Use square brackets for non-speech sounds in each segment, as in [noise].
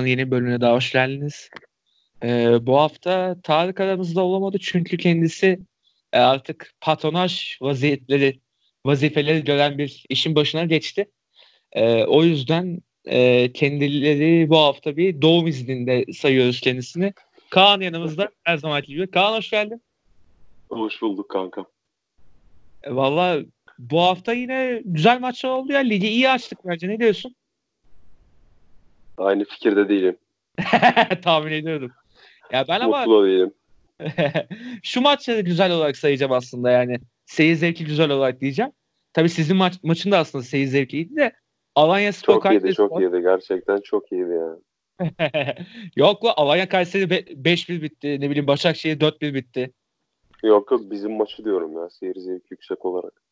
haftanın yeni bölümüne daha hoş geldiniz. Ee, bu hafta Tarık aramızda olamadı çünkü kendisi e, artık patronaj vaziyetleri, vazifeleri gören bir işin başına geçti. E, o yüzden e, kendileri bu hafta bir doğum izninde sayıyoruz kendisini. Kaan yanımızda her zamanki gibi. Kaan hoş geldin. Hoş bulduk kanka. E, Valla bu hafta yine güzel maçlar oldu ya. Ligi iyi açtık bence. Ne diyorsun? Aynı fikirde değilim. [laughs] Tahmin ediyordum. Ya ben ama Mutlu değilim. [laughs] şu maçları güzel olarak sayacağım aslında yani. Seyir zevki güzel olarak diyeceğim. Tabii sizin maç, maçın da aslında seyir zevkiydi de Alanya Spor Çok iyiydi, Kayseri çok Spor- iyiydi. Gerçekten çok iyiydi ya. [laughs] Yok lan Alanya Kayseri be- 5-1 bitti. Ne bileyim Başakşehir 4-1 bitti. Yok yok bizim maçı diyorum ya. Seyir zevki yüksek olarak.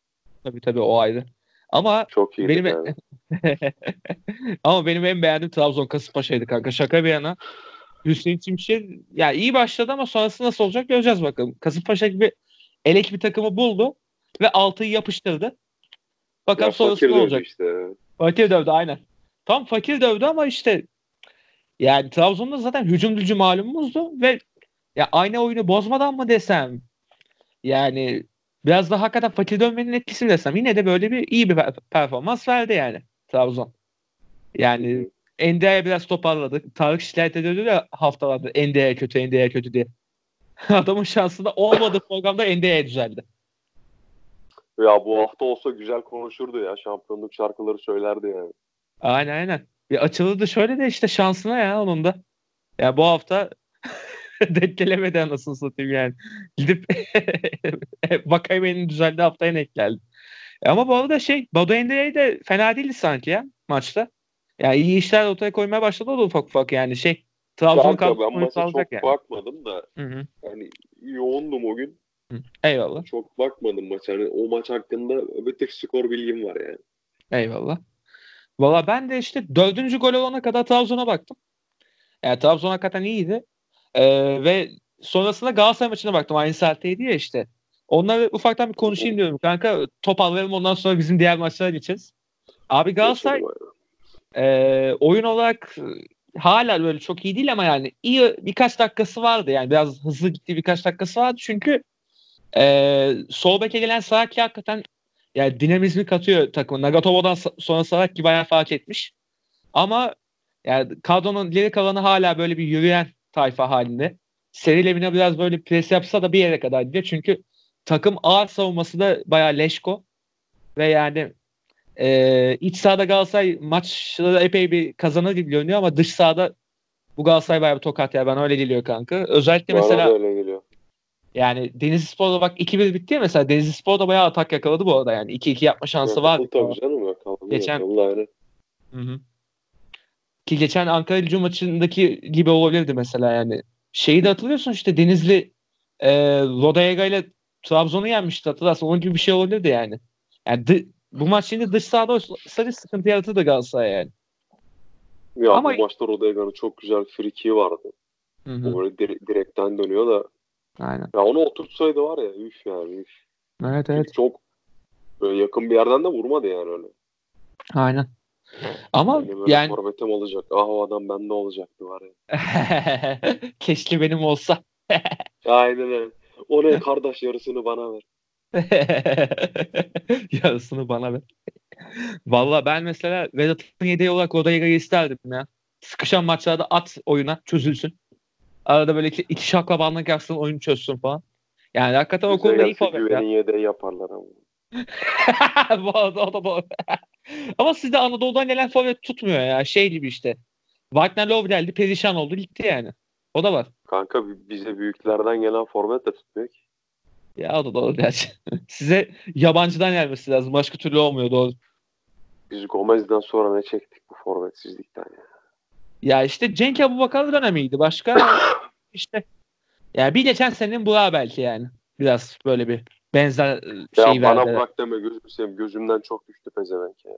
Tabii tabii o ayrı. Ama Çok iyiydi benim yani. [laughs] ama benim en beğendiğim Trabzon Kasımpaşa'ydı kanka. Şaka bir yana. Hüseyin Çimşir ya iyi başladı ama sonrası nasıl olacak göreceğiz bakalım. Kasımpaşa gibi elek bir takımı buldu ve 6'yı yapıştırdı. Bakalım Ya sonrası ne olacak. işte. Fakir dövdü aynen. Tam fakir dövdü ama işte yani Trabzon'da zaten hücumcu malumumuzdu ve ya aynı oyunu bozmadan mı desem yani biraz da hakikaten fakir dönmenin etkisi mi desem yine de böyle bir iyi bir per- performans verdi yani Trabzon. Yani NDA'ya biraz toparladı. Tarık şikayet ediyordu ya haftalarda NDA kötü NDA kötü diye. [laughs] Adamın şansında olmadığı programda NDA düzeldi. Ya bu hafta olsa güzel konuşurdu ya. Şampiyonluk şarkıları söylerdi yani. Aynen aynen. Bir açılırdı şöyle de işte şansına ya onun da. Ya bu hafta [laughs] denk gelemedi anasını satayım yani. Gidip [laughs] Vakayeme'nin düzeldiği haftaya denk geldi. E Ama bu arada şey Bado Endia'yı de fena değildi sanki ya maçta. Yani iyi işler ortaya koymaya başladı o da ufak ufak yani şey. Trabzon kadrosu maça alacak çok yani. bakmadım da Hı hı. hani yoğundum o gün. hı. Eyvallah. Çok bakmadım maça. Hani o maç hakkında bir tek skor bilgim var yani. Eyvallah. Valla ben de işte dördüncü gol olana kadar Trabzon'a baktım. Yani Trabzon hakikaten iyiydi. Ee, ve sonrasında Galatasaray maçına baktım. Aynı saatteydi ya işte. Onları ufaktan bir konuşayım diyorum kanka. Toparlayalım ondan sonra bizim diğer maçlara geçeriz. Abi Galatasaray e, oyun olarak e, hala böyle çok iyi değil ama yani iyi birkaç dakikası vardı. Yani biraz hızlı gitti birkaç dakikası vardı. Çünkü e, sol beke gelen Saraki hakikaten yani dinamizmi katıyor takıma. Nagatomo'dan so- sonra Saraki bayağı fark etmiş. Ama yani kadronun geri kalanı hala böyle bir yürüyen tayfa halinde. Seri Levin'e biraz böyle pres yapsa da bir yere kadar gidiyor. Çünkü takım ağır savunması da bayağı leşko. Ve yani e, iç sahada Galatasaray maçları epey bir kazanır gibi görünüyor ama dış sahada bu Galatasaray bayağı bir tokat ya. Ben öyle geliyor kanka. Özellikle Bana mesela öyle geliyor. yani Denizli Spor'da bak 2-1 bitti ya mesela Denizli Spor da bayağı atak yakaladı bu arada yani 2-2 yapma şansı var. Tabii canım yakaladı. Geçen- yakaladı, aynen. Hı hı. Ki geçen Ankara Gücü maçındaki gibi olabilirdi mesela yani. Şeyi de hatırlıyorsun işte Denizli e, Rodayega ile Trabzon'u yenmişti hatırlarsın. Onun gibi bir şey olabilirdi yani. Yani dı- bu maç şimdi dış sahada olsaydı sıkıntı yaratırdı Galatasaray yani. Ya Ama- bu maçta Rodega'nın çok güzel friki vardı. Hı hı. O böyle dire- direkten dönüyor da. Aynen. Ya onu oturtsaydı var ya üf yani üf. Evet evet. Çok böyle yakın bir yerden de vurmadı yani öyle. Aynen. [laughs] Ama Benim yani forvetim olacak. Ah o adam bende olacaktı var ya. [laughs] keşke benim olsa. [laughs] Aynen öyle. O ne kardeş yarısını bana ver. Yarısını bana ver. Valla ben mesela Vedat'ın yedeği olarak Rodayega'yı isterdim ya. Sıkışan maçlarda at oyuna çözülsün. Arada böyle iki, iki şaklabanlık yapsın oyunu çözsün falan. Yani hakikaten o konuda iyi ya. güvenin yedeği yaparlar ama. bu arada o da doğru. Ama sizde Anadolu'dan gelen forvet tutmuyor ya. Şey gibi işte. Wagner Love geldi perişan oldu gitti yani. O da var. Kanka bi- bize büyüklerden gelen forvet de tutmuyor ki. Ya o da doğru gerçi. [laughs] Size yabancıdan gelmesi lazım. Başka türlü olmuyor doğru. Biz Gomez'den sonra ne çektik bu forvetsizlikten ya. Ya işte Cenk Abubakar dönemiydi. Başka [coughs] işte ya bir geçen senenin Burak'ı belki yani. Biraz böyle bir benzer e, Ya şey bana verdi. bırak deme gözümü seveyim. Gözümden çok düştü pezevenk ya.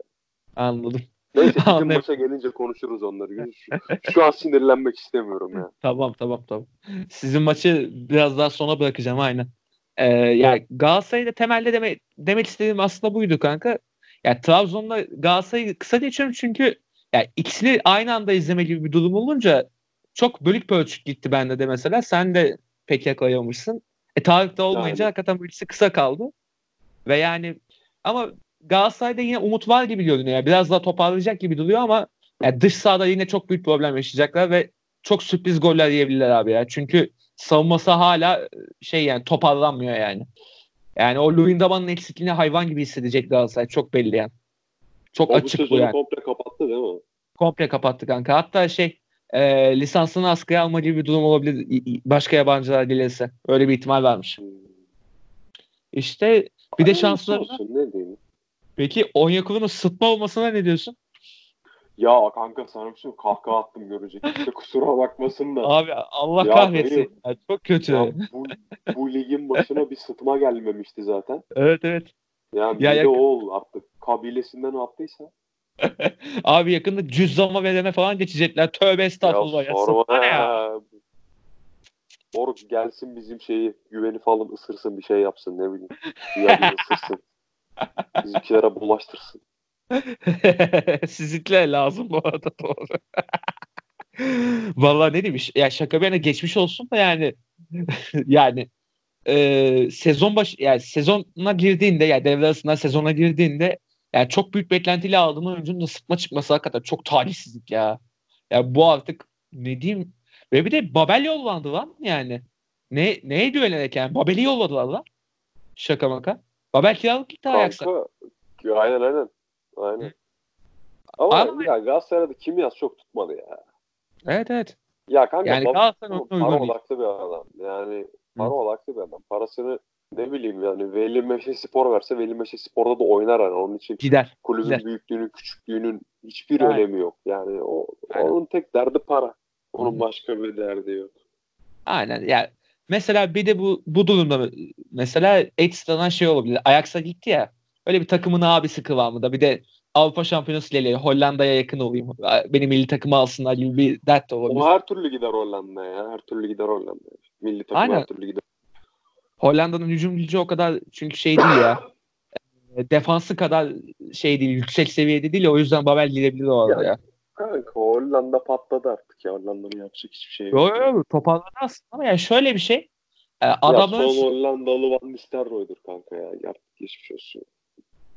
Anladım. Neyse [laughs] bizim Anladım. maça gelince konuşuruz onları. Şu, şu an sinirlenmek istemiyorum ya. [laughs] Tamam tamam tamam. Sizin maçı biraz daha sona bırakacağım aynen. Ee, ya Galatasaray'da temelde deme, demek istediğim aslında buydu kanka. Ya Trabzon'la Galatasaray'ı kısa geçiyorum çünkü yani ikisini aynı anda izleme gibi bir durum olunca çok bölük pörçük gitti bende de mesela. Sen de pek yakalayamamışsın. E Tarık'ta olmayınca Yani. hakikaten bu ikisi kısa kaldı. Ve yani ama Galatasaray'da yine umut var gibi görünüyor. Yani biraz daha toparlayacak gibi duruyor ama yani dış sahada yine çok büyük problem yaşayacaklar ve çok sürpriz goller yiyebilirler abi ya. Çünkü savunması hala şey yani toparlanmıyor yani. Yani o Luyendama'nın eksikliğini hayvan gibi hissedecek Galatasaray. Çok belli yani. Çok O bu açık bu sezonu yani. komple kapattı değil mi? Komple kapattı kanka. Hatta şey e, lisansını askıya alma gibi bir durum olabilir. Başka yabancılar gelirse. Öyle bir ihtimal varmış. Hmm. İşte bir de şansları olsun, ne diyeyim. Peki Onyekuru'nun sıtma olmasına ne diyorsun? Ya kanka sana bir şey kahkaha attım görecek. İşte kusura bakmasın da. Abi Allah Ya kahretsin. Ya çok kötü. Ya bu, bu ligin başına bir sıtma gelmemişti zaten. Evet evet. Yani Ya bir de yakın- o oldu artık. Kabilesinden ne yaptıysa. [laughs] Abi yakında cüzdama verene falan geçecekler. Tövbe estağfurullah. Ya, sorma ya? ya. Moruk gelsin bizim şeyi güveni falan ısırsın bir şey yapsın ne bileyim. Güveni [laughs] ısırsın. Bizimkilere bulaştırsın. [laughs] Sizinkiler lazım bu arada doğru. Vallahi ne demiş? Ya şaka bir yana geçmiş olsun da yani yani e, sezon baş yani sezona girdiğinde yani devre arasında sezona girdiğinde yani çok büyük beklentiyle aldığın oyuncunun da sıkma çıkması hakikaten çok talihsizlik ya. Ya bu artık ne diyeyim ve bir de Babel yollandı lan yani. Ne neye güvenerek yani? Babel'i yolladılar lan. Şaka maka. Babel kiralık gitti Ajax'a. Aynen aynen. Aynen. Ama Ama- ya Galatasaray'da kimyas çok tutmadı ya. Evet evet. Ya kanka Yani Galatasaray para odaklı bir adam. Yani para odaklı bir adam. Parasını ne bileyim yani Veli Meşe Spor verse Veli Meşe Spor'da da oynar yani. Onun için Gider. kulübün Gider. büyüklüğünün, küçüklüğünün hiçbir Aynen. önemi yok. Yani o Aynen. onun tek derdi para. Onun Hı. başka bir derdi yok. Aynen. Yani mesela bir de bu bu durumda mesela ekstradan şey olabilir. Ajax'a gitti ya. Öyle bir takımın abisi kıvamında. Bir de Avrupa Şampiyonası ile Hollanda'ya yakın olayım. Benim milli takımı alsınlar gibi bir dert de olabilir. O her türlü gider Hollanda'ya ya. Her türlü gider Hollanda'ya. Milli takım Aynen. her türlü gider. Hollanda'nın hücum gücü o kadar çünkü şey değil ya. [laughs] E, Defansı kadar şey değil, yüksek seviyede değil. O yüzden Babel girebilir orada Ya, ya. Kanka Hollanda patladı artık ya. Hollanda'nın yapacak hiçbir şey yok. Yo yo yo toparladı aslında ama yani şöyle bir şey. E, Ya Adamların son Hollandalı Van Nistelrooy'dur kanka ya. Yaptık geçmiş olsun.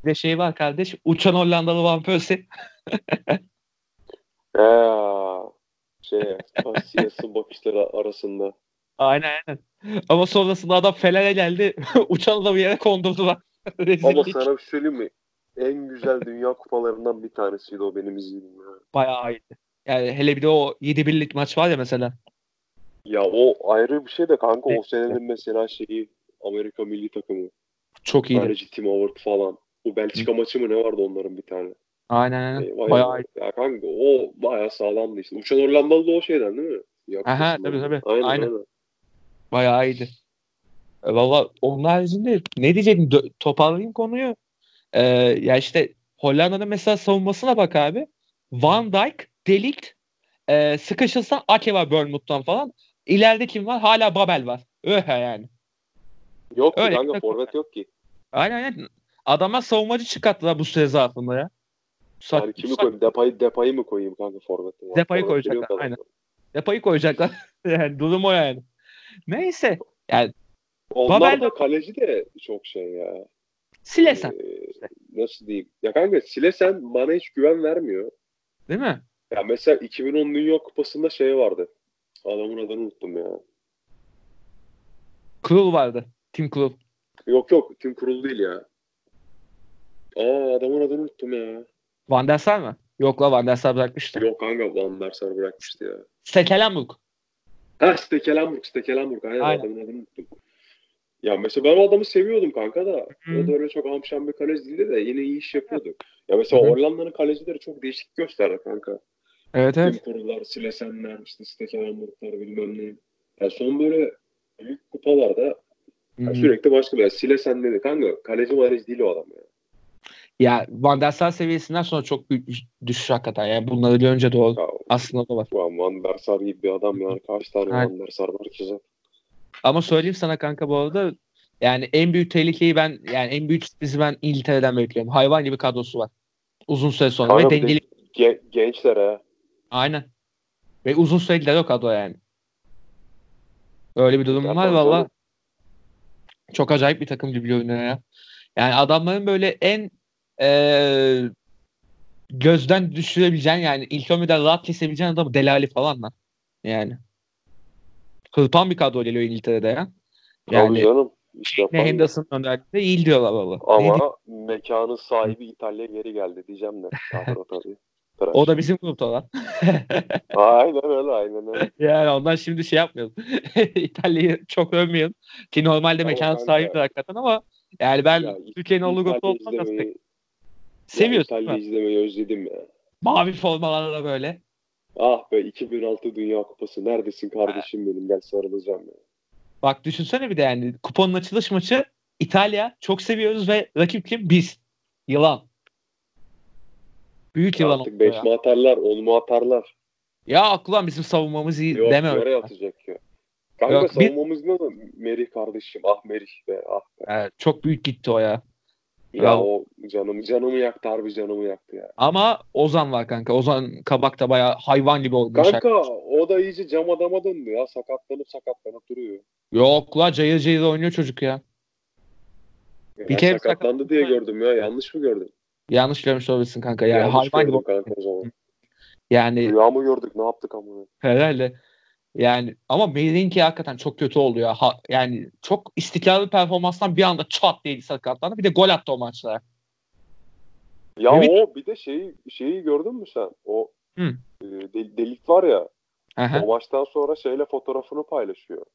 bir de şey var kardeş. Uçan Hollandalı Van Persie. [laughs] Eee şey siyasi bakışları arasında. Aynen aynen. Ama sonrasında adam Fener'e geldi. Uçanı da bir yere kondurdular. [laughs] Ama sana bir şey söyleyeyim mi? En güzel dünya kupalarından bir tanesiydi o benim izlediğim ya. Bayağı iyiydi. Yani hele bir de o 7-1'lik maç var ya mesela. Ya o ayrı bir şey de kanka o Evet. senenin mesela şeyi Amerika milli takımı. Çok iyiydi. Kaleci Tim Howard falan. O Belçika maçı mı ne vardı onların bir tane. Aynen aynen. Eyvah Bayağı iyiydi. Ya kanka o bayağı sağlamdı işte. Uçan Hollandalı da o şeyden değil mi? Ya, Aha, tabii, tabii. Aynen, Aynen. aynen. Bayağı iyiydi. E, Valla onun haricinde ne diyecektim? Dö- toparlayayım konuyu. Ee, ya işte Hollanda'nın mesela savunmasına bak abi. Van Dijk, Delikt, e, sıkışırsan Ake var Bournemouth'tan falan. İleride kim var? Hala Babel var. Öhe yani. Yok ki Öyle bir kanka forvet yok ki. Aynen aynen. Adamlar savunmacı çıkarttılar bu süre zarfında ya. Sa- Yani kimi sa- koyayım? Depayı, depayı mı koyayım kanka forvete? Depayı Forvetleri koyacaklar, aynen. Depayı koyacaklar. [laughs] yani durum o yani. Neyse. Yani Onlar Babel- da kaleci de çok şey ya. Silesen. Ee, nasıl diyeyim? Ya kanka Silesen bana hiç güven vermiyor. Değil mi? Ya mesela 2010 Dünya Kupası'nda şey vardı. Adamın adını unuttum ya. Krul vardı. Tim Krul. Yok yok Tim Kurul değil ya. Aa adamın adını unuttum ya. Van der Sar mı? Yok la Van der Sar bırakmıştı. Yok kanka Van der Sar bırakmıştı ya. Stekelenburg. Ha Stekelenburg, Stekelenburg. Aynen, Aynen. adamın adını unuttum. Ya mesela ben o adamı seviyordum kanka da. Hı. O da öyle çok amşan bir kaleci değildi de yine iyi iş yapıyordu. Ya mesela Hı. Hollanda'nın kalecileri çok değişik gösterdi kanka. Evet Tim Kurullar, Silesenler, işte Stekelenburglar bilmem ne. Ya son böyle büyük kupalarda ya sürekli başka bir. Silesen dedi kanka. Kaleci maleci değil o adam ya. Ya Van der Sar seviyesinden sonra çok büyük düşüş hakikaten. Yani bunları önce doğru. ya Aslında da var. Ulan Van der Sar gibi bir adam yani. Kaç tane Aynen. Van der Sar var ki zaten. Ama söyleyeyim sana kanka bu arada yani en büyük tehlikeyi ben yani en büyük sürprizi ben İngiltere'den bekliyorum. Hayvan gibi kadrosu var. Uzun süre sonra Kanka ve de dengeli. Ge- gençler ha. Aynen. Ve uzun süredir de yok adı yani. Öyle bir durum Ya var valla. Çok acayip bir takım gibi oynuyor ya. Yani adamların böyle en eee, gözden düşürebileceğin yani ilk 11'de rahat kesebileceğin adam Delali falan lan. Yani. Hırpan bir kadro geliyor İngiltere'de ya. Tabii Yani canım. İş ne yapan. Henderson önderliğinde iyi diyorlar diyeyim? Ama mekanın sahibi İtalya geri geldi diyeceğim de. [laughs] Tabii. Tıraş. O da bizim grupta lan. [laughs] Aynen öyle aynen öyle. Yani ondan şimdi şey yapmayalım. [laughs] İtalya'yı çok övmeyelim. Ki normalde kanka- sahibidir hakikaten ama yani ben Ya, Türkiye'nin İtalya olsam pek seviyorsun Ya? İtalya izlemeyi özledim ya. Mavi formalarla böyle. Ah be 2006 Dünya Kupası. Neredesin kardeşim benim? Gel sarılacağım ya. Bak düşünsene bir de yani kuponun açılış maçı İtalya çok seviyoruz ve rakip kim? Biz. Yılan. Büyük yılan Artık oldu 5 ya. mi atarlar 10 mu atarlar? Ya aklan bizim savunmamız iyi Yok deme öyle. atacak ya. Kanka Yok, bir- savunmamız ne lan? Merih kardeşim. Ah Merih be. Ah be. Evet, çok büyük gitti o ya. Ya Bravo. o canımı canımı yaktı harbi canımı yaktı ya. Ama Ozan var kanka. Ozan Kabak da bayağı hayvan gibi olmuş. Kanka o da iyice cam adama döndü ya. Sakatlanıp sakatlanıp duruyor. Yok la cayır cayır oynuyor çocuk ya. Ya Bir kere sakatlandı diye gördüm ya. Yanlış mı gördüm? Yanlış görmüş olabilirsin kanka. Yani Yanlış hayvan gibi. kanka o zaman. Yani Rüya mı gördük? Ne yaptık ama? herhalde. Yani ama Meirinki hakikaten çok kötü oldu ya. Ha, yani çok istikrarlı performanstan bir anda çat diye sakatlandı. Bir de gol attı o maçlara. Ya Evet. o bir de şeyi şeyi gördün mü sen? O Hı. e, del- delik var ya. Aha, O maçtan sonra şeyle fotoğrafını paylaşıyor.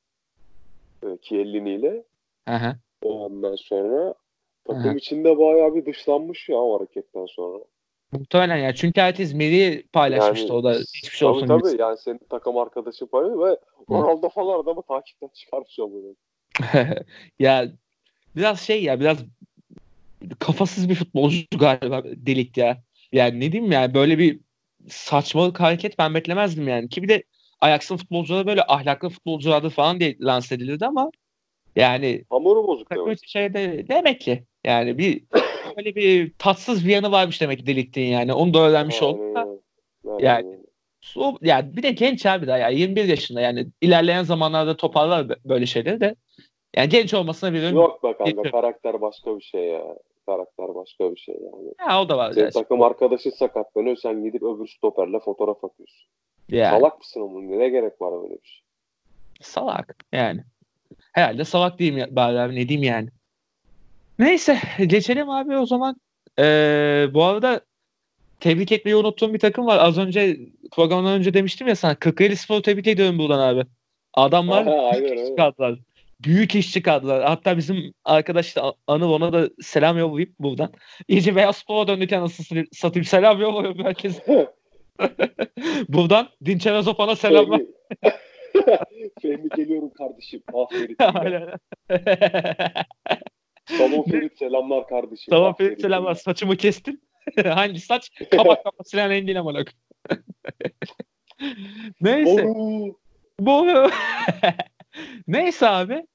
E, Chiellini ile. aha. Ondan sonra takım Aha. içinde bayağı bir dışlanmış ya o hareketten sonra. Muhtemelen ya. Çünkü herkes Meri paylaşmıştı. Yani, o da hiçbir şey tabii olsun tabii gibisi. yani senin takım arkadaşın paylaşıyor ve Ronaldo falan adamı takipten çıkarmış bunu. [laughs] ya biraz şey ya biraz kafasız bir futbolcu galiba delik ya. Yani ne diyeyim yani böyle bir saçmalık hareket ben beklemezdim yani. Ki bir de Ajax'ın futbolcuları böyle ahlaklı futbolculardır falan diye lanse edilirdi ama yani Hamuru bozuk demek. şeyde demek ki yani bir böyle bir tatsız bir yanı varmış demek ki deliktin yani. Onu da öğrenmiş olduk öyle. Yani- öyle. O, yani bir de genç abi daha ya 21 yaşında yani ilerleyen zamanlarda toparlar bö- böyle şeyleri de. Yani genç olmasına bir Yok kanka Geçiyorum. karakter başka bir şey ya. Karakter başka bir şey yani. Ya o da var. Senin yani. takım arkadaşın sakatlanıyor sen gidip öbür stoperle fotoğraf atıyorsun. Yani. Salak mısın onun? Ne gerek var böyle bir şey? Salak yani. Herhalde salak diyeyim bari abi ne diyeyim yani. Neyse geçelim abi o zaman. Ee, bu arada tebrik etmeyi unuttuğum bir takım var. Az önce programdan önce demiştim ya sana. Kırklareli Spor'u tebrik ediyorum buradan abi. Adamlar Aha, aynen, büyük iş çıkardılar. Büyük iş çıkardılar. Hatta bizim arkadaş da Anıl ona da selam yollayıp buradan. İyice beyaz spora döndük anasını satayım. Selam yolluyorum herkese. [laughs] buradan Dinçer Azopan'a selamlar. [laughs] Fehmi, geliyorum kardeşim. Ah [laughs] Tamam Ferit selamlar kardeşim. Tamam Ah Ferit selamlar. Saçımı kestin. [laughs] Hangi saç? Kabak kafası silen en değil amına. [laughs] Neyse. Oru. Bu [laughs] Neyse abi.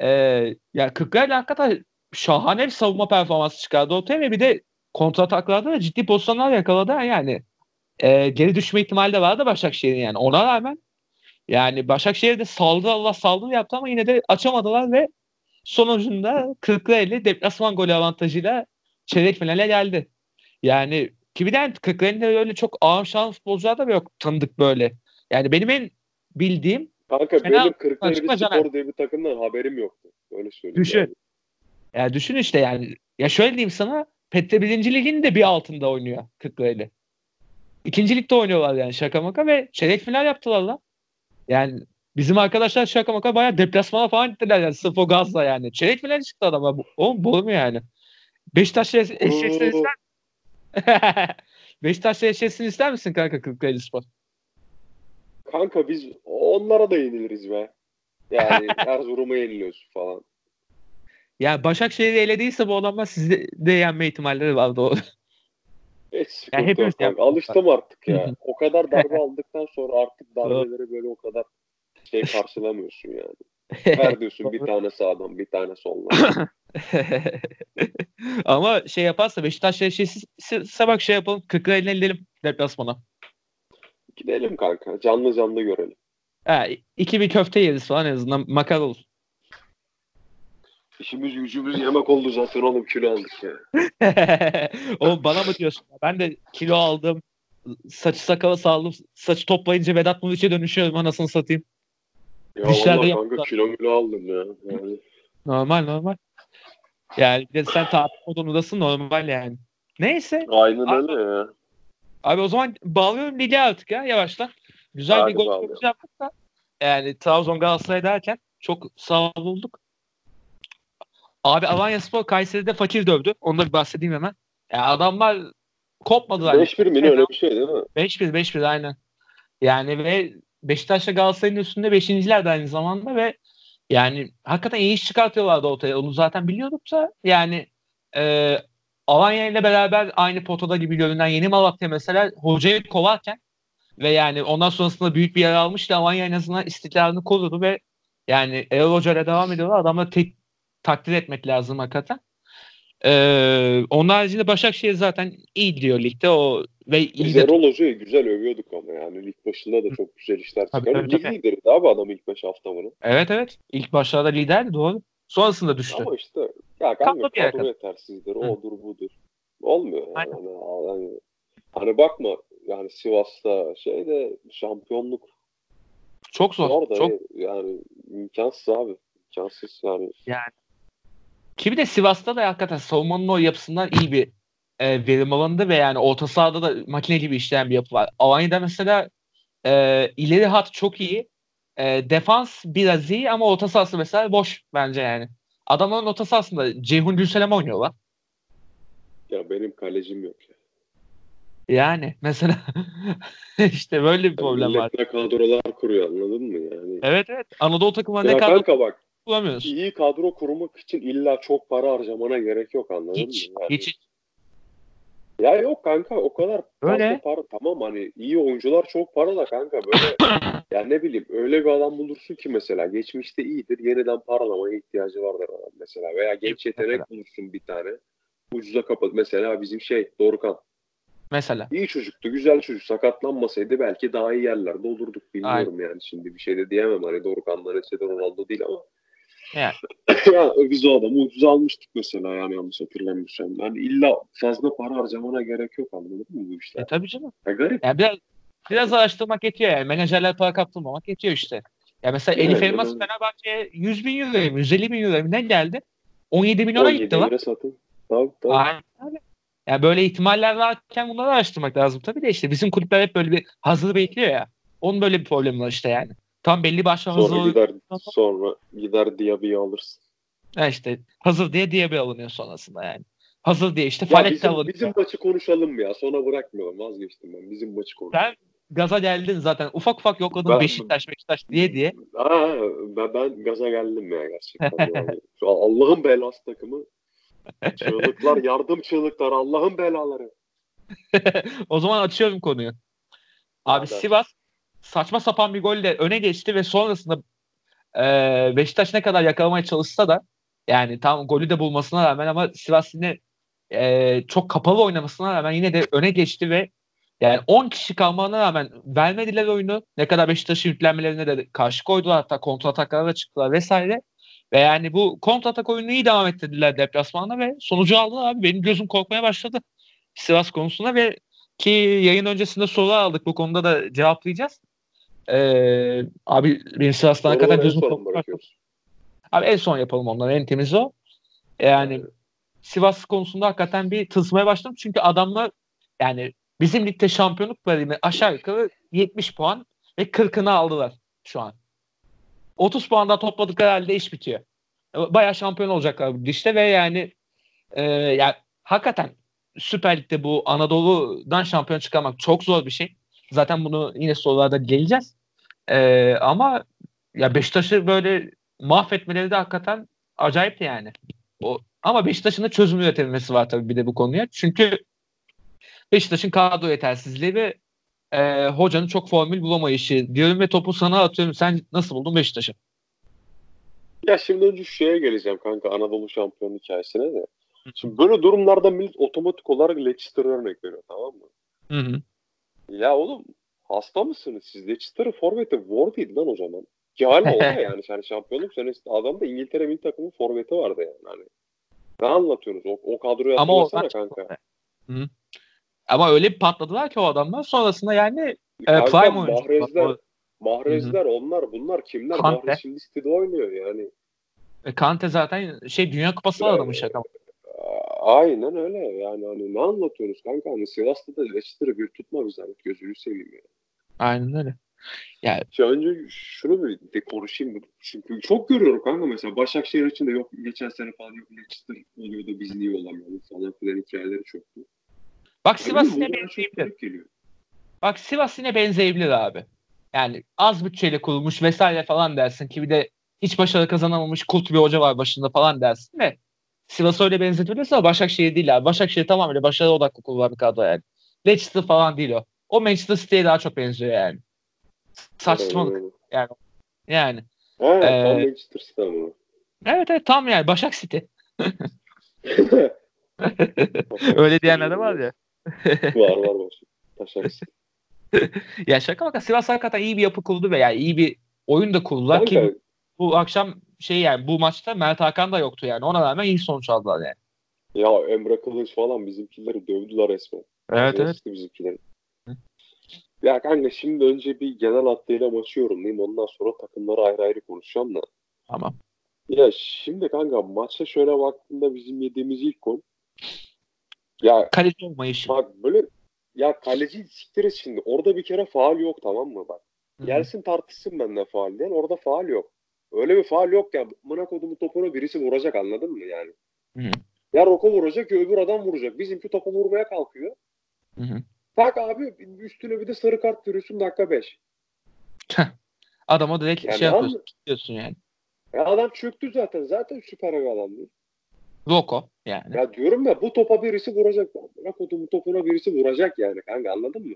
Ee, ya Kırklareli hakikaten şahane bir savunma performansı çıkardı ortaya ve bir de kontrataklarda da ciddi pozisyonlar yakaladı yani. Ee, geri düşme ihtimali de vardı Başakşehir'in yani. Ona rağmen yani Başakşehir de saldı Allah saldı yaptı ama yine de açamadılar ve sonucunda Kırklareli deplasman golü avantajıyla çeyrek finale geldi. Yani ki bir de Kırklareli'de öyle çok ağır şan futbolcular da yok tanıdık böyle. Yani benim en bildiğim Kanka Fena benim Kırklareli Spor diye bir takımdan haberim yoktu. Öyle söyleyeyim. Düşün. yani. Ya düşün işte yani. Ya şöyle diyeyim sana. Petre 1. Lig'in de bir altında oynuyor Kırklareli. İkinci ligde oynuyorlar yani şaka maka ve çeyrek final yaptılar lan. Yani bizim arkadaşlar şaka maka bayağı deplasmana falan gittiler yani o gazla yani. Çeyrek final çıktı. Bu- Oğlum boru mu yani? Beşiktaş'la eş- eşleşsin ister [laughs] Beşiktaş'la eşleşsin ister misin kanka Kırklareli Spor? Kanka biz onlara da yeniliriz be. Yani [laughs] Erzurum'a yeniliyoruz falan. Ya Başakşehir'i elediyse bu adamlar sizi de yenme ihtimalleri var doğru. Hiç sıkıntı hepimiz yok kanka. Alıştım artık ya. [laughs] o kadar darbe aldıktan sonra artık darbeleri böyle o kadar şey karşılamıyorsun yani. [laughs] Ver diyorsun bir tane sağdan bir tane soldan. [laughs] Ama şey yaparsa Beşiktaş'la eşleşirse bak şey yapalım. Kırklareli'ne gidelim. deplasmana. Gidelim kanka. Canlı canlı görelim. He, iki bir köfte yeriz falan en azından makar olur. İşimiz gücümüz yemek oldu zaten oğlum kilo aldık ya. [laughs] Oğlum bana mı diyorsun? Ben de kilo aldım. Saçı sakalı sağladım. Saçı toplayınca Vedat Muriç'e dönüşüyorum anasını satayım. Ya Dişler de vallahi yaptılar. kanka kilo aldım ya. Yani, Normal normal. Yani bir de sen tatil modundasın normal yani. Neyse. aynen Abi- öyle ya. Abi o zaman bağlıyorum lige artık ya yavaştan. Güzel Hadi bir gol yaptık da. Yani Trabzon Galatasaray derken çok sağ olduk. Abi Alanya Spor Kayseri'de fakir dövdü. Onu da bir bahsedeyim hemen. Ya adamlar kopmadılar. 5-1 mi öyle bir şey değil mi? 5-1 5-1 aynen. Yani ve Beşiktaş'la Galatasaray'ın üstünde 5.ler de aynı zamanda ve yani hakikaten iyi iş çıkartıyorlardı ortaya. Onu zaten biliyorduk da yani e, Alanya ile beraber aynı potada gibi görünen Yeni Malatya mesela hocayı kovarken ve yani ondan sonrasında büyük bir yer almıştı. Alanya en azından istikrarını korudu ve yani Erol Hoca ile devam ediyorlar. Adamları tek takdir etmek lazım hakikaten. Ee, onun haricinde Başakşehir zaten iyi gidiyor ligde o ve Biz iyi de Hoca'yı güzel övüyorduk ama yani lig başında da çok güzel işler tabii, Lig lideriydi abi adam ilk 5 hafta bunu. Evet evet. İlk başlarda liderdi doğru. Sonrasında düştü. Ama işte ya kanka kadro yetersizdir, Hı. odur budur. Olmuyor yani. Aynen. Hani, hani, hani bakma yani Sivas'ta şeyde şampiyonluk Çok zor. orada Çok yani imkansız abi. İmkansız yani. Ki bir de Sivas'ta da hakikaten savunmanın o yapısından iyi bir e, verim alındı ve yani orta sahada da makine gibi işleyen bir yapı var. Alanya'da mesela e, ileri hat çok iyi. E, defans biraz iyi ama orta sahası mesela boş bence yani. Adamların orta sahasında Ceyhun Gülselam oynuyorlar. Ya benim kalecim yok ya. Yani mesela [laughs] işte böyle bir problem var. Ne kadrolar kuruyor anladın mı yani? Evet evet. Anadolu takımına ne kadar kanka bak bulamıyoruz. iyi kadro kurmak için illa çok para harcamana gerek yok anladın Hiç, mı? Yani, hiç. Ya yok kanka o kadar Öyle. para tamam hani iyi oyuncular çok para da kanka böyle [coughs] ya ne bileyim öyle bir adam bulursun ki mesela geçmişte iyidir yeniden paralamaya ihtiyacı vardır adam mesela veya genç Mesela. yetenek bulursun bir tane ucuza kapat mesela bizim şey Dorukhan Mesela. iyi çocuktu güzel çocuk sakatlanmasaydı belki daha iyi yerlerde olurduk bilmiyorum yani şimdi bir şey de diyemem hani Dorukhan'la Cristiano Ronaldo değil ama Yani. [laughs] ya biz o adamı ucuza almıştık mesela yani yanlış hatırlamıyorsam. Yani illa fazla para harcamana gerek yok anladın mı bu işler? E tabii canım. Ya garip. Yani biraz biraz araştırmak yetiyor yani. Menajerler para kaptırmamak yetiyor işte. Ya mesela Evet, Elif Elmas evet. Fenerbahçe'ye 100 bin euro mu 150 bin euro ne geldi? 17 milyona 17 gitti lan. satın. Tabii tabii. Aynen öyle. Yani böyle ihtimaller varken bunları araştırmak lazım. Tabii de işte bizim kulüpler hep böyle bir hazır bekliyor ya. Onun böyle bir problemi var işte yani. Tam belli başlı hazır Sonra gider sonra gider Diaby'i alırsın. Ha işte hazır diye diye bir alınıyor sonrasında yani. Hazır diye işte Ya Falet bizim, alınıyor. bizim maçı konuşalım ya. Sonra bırakmayalım. Vazgeçtim ben. Bizim maçı konuşalım. Sen gaza geldin zaten. Ufak ufak yokladın Ben- Beşiktaş Beşiktaş diye diye. Aa, ben, ben gaza geldim ya gerçekten. [laughs] Yani. Allah'ın belası takımı. Çığlıklar, [laughs] yardım çığlıkları, Allah'ın belaları. o zaman açıyorum konuyu. Abi. Sivas saçma sapan bir golle öne geçti ve sonrasında e, Beşiktaş ne kadar yakalamaya çalışsa da yani tam golü de bulmasına rağmen ama Sivas yine e, çok kapalı oynamasına rağmen yine de öne geçti ve yani 10 kişi kalmana rağmen vermediler oyunu. Ne kadar Beşiktaş'ın yüklenmelerine de karşı koydular hatta kontrataklara da çıktılar vesaire. Ve yani bu kontratak oyunu iyi devam ettirdiler deplasmanda ve sonucu aldılar abi. Benim gözüm korkmaya başladı Sivas konusunda ve ki yayın öncesinde soru aldık. Bu konuda da cevaplayacağız. Ee, abi benim Sivas'tan hakikaten gözüm. Abi en son yapalım onları. En temiz o. Yani Sivas konusunda hakikaten bir tılsmaya başladım. Çünkü adamlar yani bizim ligde şampiyonluk verimi aşağı yukarı 70 puan ve 40'ını aldılar şu an. 30 puan daha topladıkları halde iş bitiyor. Bayağı şampiyon olacaklar bu işte ve yani e, yani hakikaten Süper Lig'de bu Anadolu'dan şampiyon çıkarmak çok zor bir şey. Zaten bunu yine sorularda geleceğiz. E, ama ya Beşiktaş'ı böyle mahvetmeleri de hakikaten acayipti yani. O, ama Beşiktaş'ın da çözüm üretilmesi var tabii bir de bu konuya. Çünkü Beşiktaş'ın kadro yetersizliği ve e, hocanın çok formül bulamayışı diyorum ve topu sana atıyorum. Sen nasıl buldun Beşiktaş'ı? Ya şimdi önce şeye geleceğim kanka Anadolu şampiyonu hikayesine de. Şimdi böyle durumlarda millet otomatik olarak Leicester'a örnek veriyor tamam mı? Hı hı. Ya oğlum hasta mısınız siz? Leicester'ın forveti Ward lan o zaman. Ki hala o da yani. yani şampiyonluk senesi adamda İngiltere milli takımı forveti vardı yani. Hani. Ne anlatıyorsunuz? O, o kadroyu Ama hatırlasana kanka. Hı. Ama öyle bir patladılar ki o adamlar. Sonrasında yani e, Kanka, prime oyuncu. Mahrezler, Mahrezler onlar bunlar kimler? Kante. Mahrez şimdi City'de oynuyor yani. E, Kante zaten şey Dünya Kupası adamı şaka. Aynen öyle yani hani ne anlatıyorsunuz kanka hani Sivas'ta da Leicester'ı bir tutma zahmet gözünü seveyim ya. Aynen öyle. Yani Ya önce şunu bir de konuşayım. Çünkü çok görüyorum kanka mesela Başakşehir için de yok geçen sene falan yok Leicester oluyor da biz niye olamıyoruz falan filan hikayeleri çoktu. bak Sivas Yani yine benzeyebilir. Bak Sivas yine benzeyebilir abi. Yani az bütçeyle kurulmuş vesaire falan dersin ki bir de hiç başarı kazanamamış kult bir hoca var başında falan dersin de Sivas öyle benzetebilirsin ama Başakşehir değil abi. Başakşehir tamamıyla başarı odaklı kurulan bir kadro yani. Leicester falan değil o. O Manchester City'ye daha çok benziyor yani. Saçmalık Aynen. yani. Ha, Ee, tam Manchester City ama. Evet evet tam yani Başak City. [laughs] [laughs] öyle diyenler de var ya. [laughs] var var var. Başak City. ya şaka maka Sivas hakikaten iyi bir yapı kurdu ve yani iyi bir oyun da kurdular ki bu akşam şey yani bu maçta Mert Hakan da yoktu yani. Ona rağmen iyi sonuç aldılar yani. ya Emre Kılıç falan bizimkileri dövdüler resmen. Evet evet. Geçti bizimkileri. Ya kanka şimdi önce bir genel hattıyla maçı yorumlayayım. Ondan sonra takımları ayrı ayrı konuşacağım da. Tamam. Ya şimdi kanka maçta şöyle baktığında bizim yediğimiz ilk gol. Ya Kaleci olmayışı. bak böyle ya kaleci siktir şimdi. Orada bir kere faal yok tamam mı bak. Hı hı. Gelsin tartışsın benden faal diyen. Orada faal yok. Öyle bir faal yok ya. Mına kodumu topuna birisi vuracak anladın mı yani? Hı hı. Ya Roko vuracak ya öbür adam vuracak. Bizimki topu vurmaya kalkıyor. Hı hı. Bak abi üstüne bir de sarı kart görüyorsun dakika 5. Adama direkt Yani şey an- yapıyorsun. diyorsun yani. Ya adam çöktü zaten. Zaten süper bir adam değil. Roko yani. Ya diyorum ya bu topa birisi vuracak. Bak o topu- topuna birisi vuracak yani kanka anladın mı?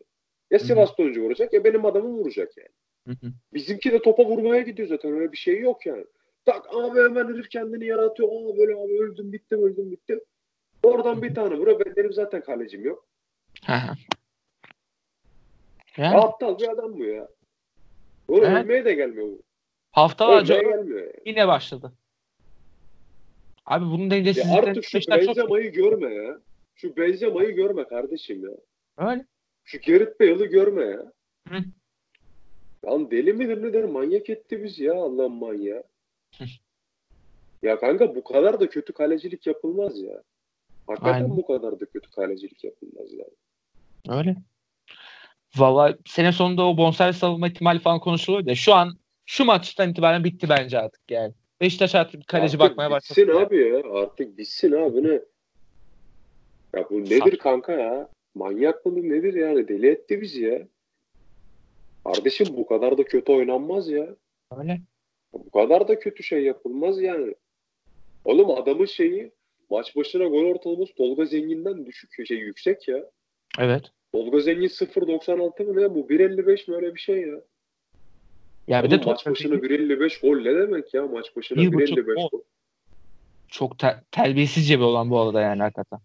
Ya. Sivas'ta önce vuracak ya benim adamım vuracak yani. Hı hı. Bizimki de topa vurmaya gidiyor zaten öyle bir şey yok yani. Tak abi hemen herif kendini yaratıyor. Aa böyle abi öldüm bittim öldüm bittim. Oradan bir tane vura ben benim zaten kalecim yok. Hı hı. Ya Yani aptal bir adam bu ya. Oğlum Evet. ölmeye de gelmiyor bu. haftalarca yani. yine başladı. Abi bunun Ya dengesizlikleri artık şu Beşiktaş çok Benzema'yı görme ya. Şu Benzema'yı görme kardeşim ya. öyle. Şu Gerrit Bale'ı görme ya. Hı. Lan deli midir nedir manyak etti biz ya Allah'ın manyağı. Hı. ya kanka bu kadar da kötü kalecilik yapılmaz ya. Hakikaten Aynen. bu kadar da kötü kalecilik yapılmaz yani. Öyle. Valla sene sonunda o bonservis alınma ihtimali falan konuşuluyor da şu an şu maçtan itibaren bitti bence artık yani. Beşiktaş artık kaleci Artık bakmaya başladı. bitsin yani. abi ya. Artık bitsin abi ne? Ya bu nedir kanka ya? Manyak mıdır nedir yani? Deli etti bizi ya. Kardeşim bu kadar da kötü oynanmaz ya. Öyle. Bu kadar da kötü şey yapılmaz yani. Oğlum adamın şeyi maç başına gol ortalaması Tolga Zengin'den düşük şey yüksek ya. Evet. Tolga Zengin 0.96 mı ne bu 1.55 mi öyle bir şey ya. Ya bir de maç başına Zengin 1.55 gol ne demek ya maç başına Bir buçuk 1.55 gol. gol. çok te- terbiyesizce bir olan bu arada yani hakikaten.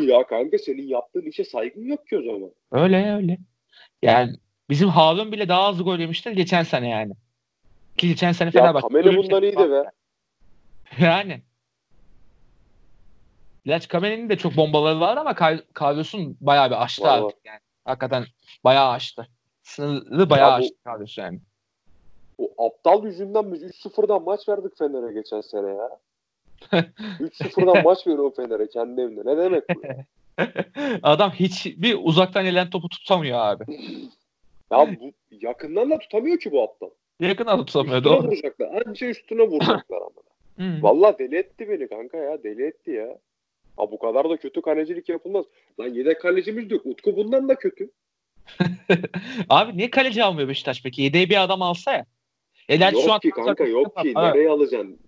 [coughs] ya kanka senin yaptığın işe saygın yok ki o zaman. Öyle öyle. Yani bizim Harun bile daha az gol yemişti geçen sene yani. Ki geçen sene Ya Fenerbahçe. Kamene ölüm bundan sezonu iyiydi be. [laughs] Yani. Gerçi Kamene'nin de çok bombaları var ama Kavyos'un bayağı bir aştı Var, artık yani. Hakikaten bayağı aştı. Sınırı bayağı Ya bu- aştı Kavyos yani. O aptal yüzünden biz 3-0'dan maç verdik Fener'e geçen sene ya. [laughs] 3-0'dan maç veriyor Fener'e kendi evinde. Ne demek bu? ya? [laughs] Adam hiç bir uzaktan gelen topu tutamıyor abi. Ya bu yakından da tutamıyor ki bu aptal. Yakın alıp tutamıyor Üstüne doğru. vuracaklar. Anca üstüne vuracaklar ama. Hı. [laughs] Vallahi deli etti beni kanka ya. Deli etti ya. Ha bu kadar da kötü kalecilik yapılmaz. Lan yedek kalecimiz yok. Utku bundan da kötü. [laughs] Abi niye kaleci almıyor Beşiktaş peki? Yedeğe bir adam alsa ya. E gerçi yok şu an ki kanka yok ki. Ha, Nereye alacaksın?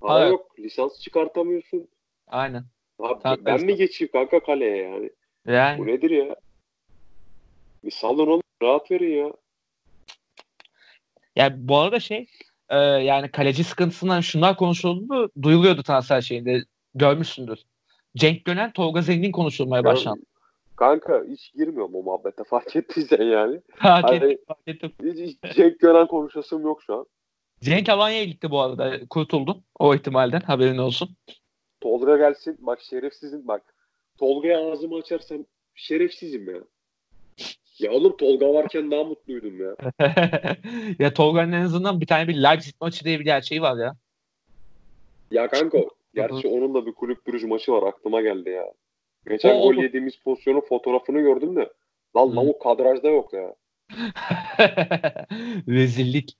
Para Evet. yok. Lisans çıkartamıyorsun. Aynen. Abi ben mi geçeyim kanka kaleye yani? Bu Yani nedir ya? Bir salın oğlum. Rahat verin ya. yani bu arada şey e, yani kaleci sıkıntısından şunlar konuşuldu duyuluyordu transfer şeyinde görmüşsündür. Cenk Gönen, Tolga Zengin konuşulmaya başlandı. Kanka hiç girmiyorum o muhabbete fark ettiysen yani. [laughs] Fark Hani- ettim, fark ettim. Hiç, hiç Cenk Gören konuşasım yok şu an. Cenk Alanya'ya gitti bu arada. Kurtuldu o ihtimalden. Haberin olsun. Tolga gelsin. Bak şerefsizim bak. Tolga'ya ağzımı açarsam şerefsizim ya. Ya oğlum Tolga varken daha mutluydum ya. [laughs] ya Tolga'nın en azından bir tane bir Leipzig maçı diye bir gerçeği var ya. Ya kanka [laughs] gerçi onun da bir kulüp durucu maçı var aklıma geldi ya. Geçen O- gol o- yediğimiz pozisyonun fotoğrafını gördüm de. Lan lavuk kadrajda yok ya. [laughs] Rezillik.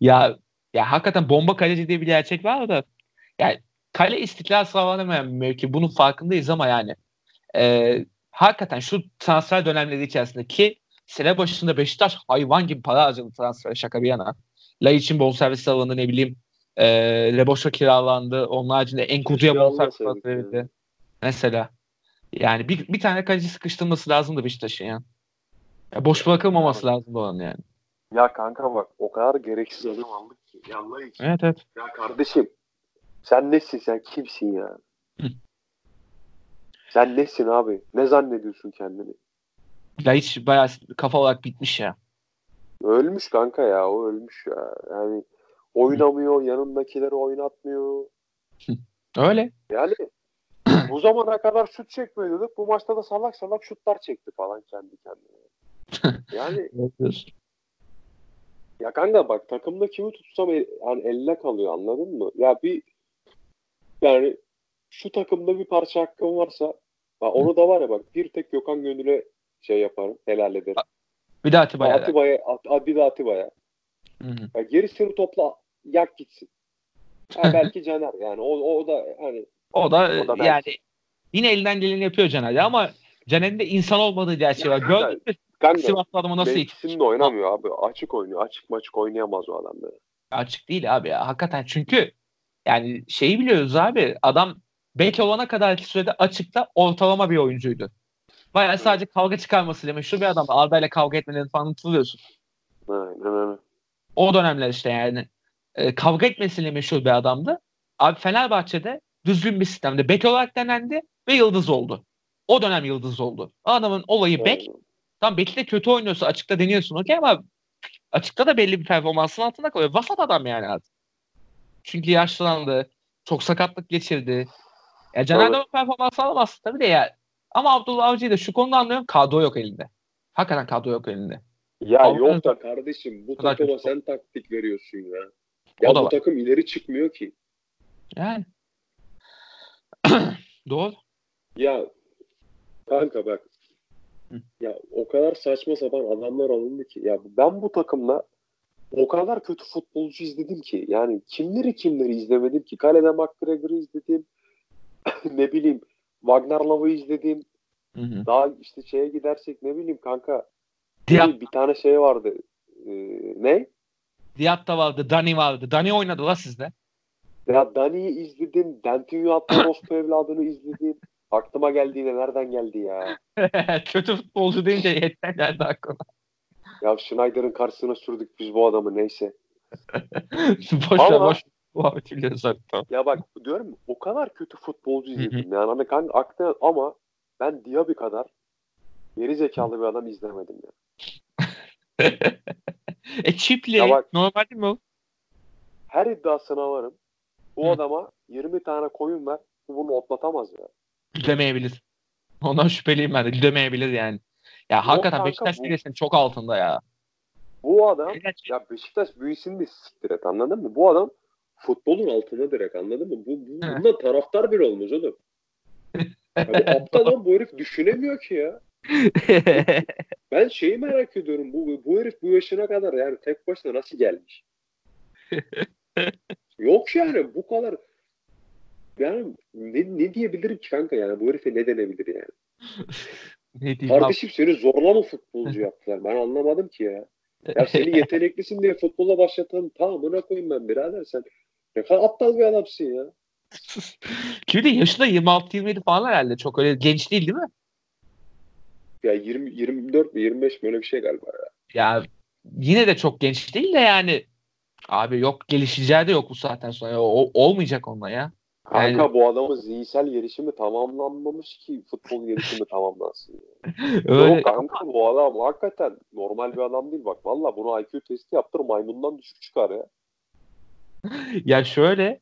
Ya ya hakikaten bomba kaleci diye bir gerçek var da yani kale istiklal sağlanamayan bir mevki. Bunun farkındayız ama yani e, hakikaten şu transfer dönemleri içerisinde ki sene başında Beşiktaş hayvan gibi para harcadı transfer şaka bir yana. Lay için bonservis alındı ne bileyim e, Leboş'a kiralandı. Onun haricinde Enkudu'ya bonservis verildi. Mesela. Yani bir, bir tane kaleci sıkıştırması lazımdı Beşiktaş'ın ya. ya. Boş bırakılmaması lazımdı onun yani. Ya kanka bak o kadar gereksiz adam aldık ki. Ya Allah için. Evet evet. Ya kardeşim sen nesin sen kimsin ya? Hı. Sen nesin abi? Ne zannediyorsun kendini? Laiç bayağı kafa olarak bitmiş ya. Ölmüş kanka ya o ölmüş ya. Yani oynamıyor, yanındakileri oynatmıyor. [laughs] Öyle. Yani bu zamana kadar şut çekmiyor diyorduk. Bu maçta da salak salak şutlar çekti falan kendi kendine. [laughs] Yani ya kanka bak takımda kimi tutsam el, yani eline kalıyor anladın mı? Ya bir yani şu takımda bir parça hakkım varsa ha onu da var ya bak bir tek Gökhan Gönül'e şey yaparım helal ederim. Bir de Atiba'ya. Atiba'ya at, bir de Atiba'ya. Ya gerisini topla yak gitsin. Ha, [laughs] belki Caner yani o, o da hani O da, O da belki. yani yine elinden geleni yapıyor Caner'de ama Caner'in de insan olmadığı gerçeği var. Ya, Gördün mü kanka Sivaslı adamı nasıl iki? mevkisinde oynamıyor abi. Açık oynuyor. Açık maçık oynayamaz o adam böyle. Açık değil abi ya. Hakikaten çünkü yani şeyi biliyoruz abi. Adam bek olana kadarki sürede açıkta ortalama bir oyuncuydu. Bayağı sadece kavga çıkarmasıyla meşhur bir adam. Arda ile kavga etmelerini falan hatırlıyorsun. Aynen öyle. O dönemler işte yani. E, kavga etmesiyle meşhur bir adamdı. Abi Fenerbahçe'de düzgün bir sistemde bek olarak denendi ve yıldız oldu. O dönem yıldız oldu. Adamın olayı bek. Tam belki de kötü oynuyorsa açıkta deniyorsun okey ama açıkta da belli bir performansın altında kalıyor. Vasat adam yani artık. Çünkü yaşlandı. Çok sakatlık geçirdi. Ya Tabii. o performans alamazsın tabii de ya. Ama Abdullah Avcı'yı da şu konuda anlıyorum. Kadro yok elinde. Hakikaten kadro yok elinde. Ya Avrupa- yok da kardeşim bu takıma sen taktik veriyorsun ya. O Ya da bu var. takım ileri çıkmıyor ki. Yani. [clears throat] Doğru. Ya kanka bak. Hı. Ya o kadar saçma sapan adamlar alındı ki. Ya ben bu takımla o kadar kötü futbolcu izledim ki. Yani kimleri kimleri izlemedim ki. Kalede McGregor'ı izledim. [coughs] ne bileyim Wagner Love'ı izledim. Hı hı. Daha işte şeye gidersek ne bileyim kanka. Diat, Bir tane şey vardı. Ee, ne? Diat da vardı. Dani vardı. Dani oynadı la sizde. Ya Dani'yi izledim. Dentinho Atlarospu [coughs] evladını izledim. Aklıma geldi yine nereden geldi ya? [laughs] Kötü futbolcu deyince yetten geldi aklıma. Ya Schneider'ın karşısına sürdük biz bu adamı neyse. [laughs] boş ver boş. [laughs] Artık. tamam. Ya bak diyorum o kadar kötü futbolcu izledim. yani hani kanka aklına ama ben Diaby kadar geri zekalı bir adam izlemedim ya. [laughs] e çipli. Ya bak- Normal değil mi o? Her iddiasına varım. Bu Hı. adama 20 tane koyun ver. Bu bunu otlatamaz ya. Demeyebilir. Ondan şüpheliyim ben de. Demeyebilir yani. Ya hakikaten kanka, Beşiktaş seviyesinin çok altında ya. Bu adam Evet. ya Beşiktaş büyüsün de siktir et anladın mı? Bu adam futbolun altında direkt anladın mı? Bu, bu bundan taraftar bile olmaz oğlum. [laughs] Ya bu aptal lan bu herif düşünemiyor ki ya. [laughs] Ben şeyi merak ediyorum. Bu, bu herif bu yaşına kadar yani tek başına nasıl gelmiş? [laughs] Yok yani bu kadar yani ne, ne diyebilirim ki kanka yani bu herife ne denebilir yani? ne diyeyim abi? Kardeşim seni zorla mı futbolcu yaptılar? Ben anlamadım ki ya. Ya seni yeteneklisin diye futbola başlatan tamamına koyayım ben birader sen. Ne kadar aptal bir adamsın ya. Kimi de yaşı da 26-27 falan herhalde. Çok öyle genç değil değil mi? Ya 20, 24 mi 25 mi öyle bir şey galiba ya. Ya yine de çok genç değil de yani abi yok gelişeceği de yok bu saatten sonra. O, olmayacak onunla ya. Kanka Yani- bu adamın zihinsel gelişimi tamamlanmamış ki futbol gelişimi tamamlansın. [laughs] Öyle Yok kanka bu adam hakikaten normal bir adam değil bak. Valla bunu IQ testi yaptır maymundan düşük çıkar ya. Ya şöyle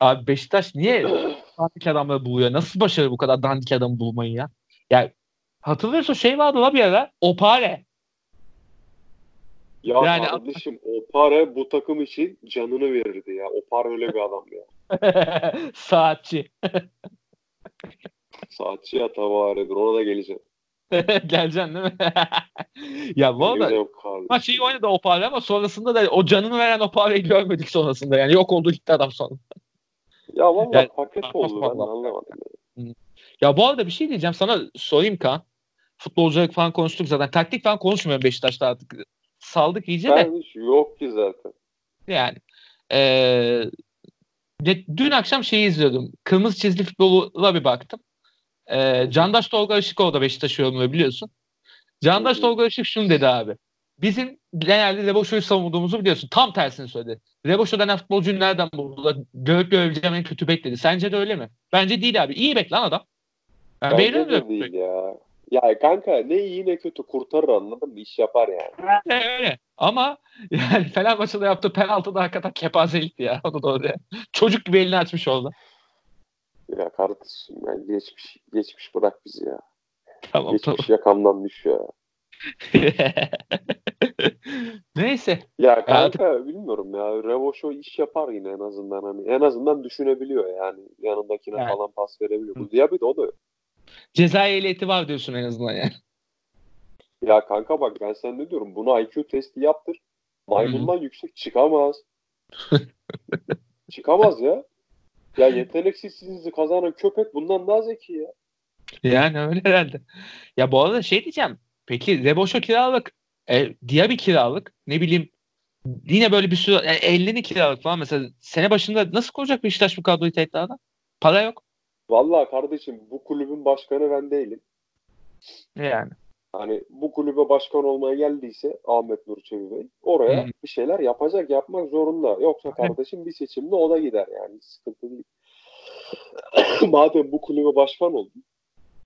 abi Beşiktaş niye [coughs] dandik adamları buluyor? Nasıl başarır bu kadar dandik adam bulmayı ya? Ya hatırlıyorsun şey vardı la bir ara Opare. Ya Yani- kardeşim o para bu takım için canını verirdi ya. O para öyle bir adam ya. [laughs] Saatçi. Saatçi ya tavaridir ona da geleceğim. [laughs] Geleceksin değil mi? [laughs] ya bu arada maçı iyi oynadı Opare ama sonrasında da o canını veren Opare'yi görmedik sonrasında. Yani yok oldu gitti adam sonra. Ya valla Yani- paket oldu ben anlamadım. ya. Ya bu arada bir şey diyeceğim sana sorayım Kaan. Futbolculuk falan konuştuk zaten. Taktik falan konuşmuyorum Beşiktaş'ta artık. Saldık iyice de. Ben hiç yok ki zaten. Yani. De- dün akşam şeyi izliyordum. Kırmızı çizgi futboluna bir baktım. Eee Candaş Tolga Işıkoğlu da Beşiktaş yorumluyor biliyorsun. Candaş. Tolga Işık şunu dedi abi. Bizim genelde Reboşo'yu savunduğumuzu biliyorsun. Tam tersini söyledi. Reboşo denen futbolcuyu nereden buldular? Görüp görebileceğim en kötü bek dedi. Sence de öyle mi? Bence değil abi. İyi bek lan adam. Ben Bence de değil ya. Ya kanka ne iyi ne kötü kurtarır anladın mı? İş yapar yani. Öyle öyle. Ama yani Fenerbahçe'de yaptığı penaltı da hakikaten kepazelikti ya. O da doğru. ya. Çocuk gibi elini açmış oldu. Ya kardeşim yani geçmiş geçmiş bırak bizi ya. Tamam tamam. Geçmiş yakamdan düş ya. [laughs] Neyse. Ya kanka bilmiyorum ya. Revoşo iş yapar yine en azından hani. En azından düşünebiliyor yani. Yanındakine Yani. falan pas verebiliyor. Bu Diaby de o da. Ceza ehliyeti var diyorsun en azından yani. [laughs] Ya kanka bak ben sana ne diyorum. Bunu IQ testi yaptır. Maymundan yüksek çıkamaz. [laughs] çıkamaz ya. Ya yeteneksizliğinizi kazanan köpek bundan daha zeki ya. Yani öyle herhalde. Ya bu arada şey diyeceğim. Peki Reboşo kiralık. E, Diaby kiralık. Ne bileyim yine böyle bir sürü e, 50'ni kiralık falan mesela sene başında nasıl kuracak Beşiktaş bu kadroyu tekrardan? Para yok. Vallahi kardeşim bu kulübün başkanı ben değilim. Yani. Hani bu kulübe başkan olmaya geldiyse Ahmet Nur Çebi Bey oraya Hı. bir şeyler yapacak, yapmak zorunda. Yoksa kardeşim bir seçimde o da gider yani. Sıkıntı değil. [coughs] Madem bu kulübe başkan oldun,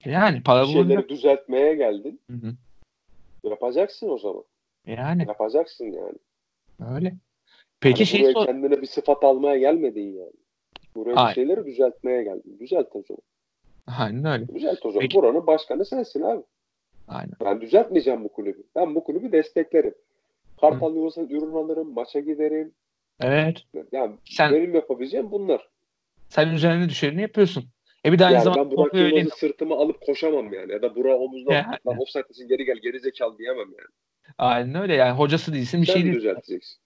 Yani para bir bulunca. şeyleri düzeltmeye geldin, Hı hı. yapacaksın o zaman. Yani Yapacaksın yani. öyle. Peki Hani şey buraya sor. kendine bir sıfat almaya gelmedin yani. Buraya Aynen. bir şeyleri düzeltmeye geldin. Düzelt o zaman. Aynen öyle. Düzelt o zaman. Peki. Buranın başkanı sensin abi. Aynen. Ben düzeltmeyeceğim bu kulübü. Ben bu kulübü desteklerim. Kartal Yuvası'na ürün alırım, maça giderim. Evet. Yani Sen benim yapabileceğim bunlar. sen üzerine düşeni yapıyorsun. E bir aynı Yani zamanda ben Burak Yılmaz'ı sırtıma alıp koşamam yani. Ya da Burak omuzdan Ya. lan offside'desin geri gel geri zekalı diyemem yani. Aynen öyle yani hocası değilsin bir Sen şey değil. düzelteceksin?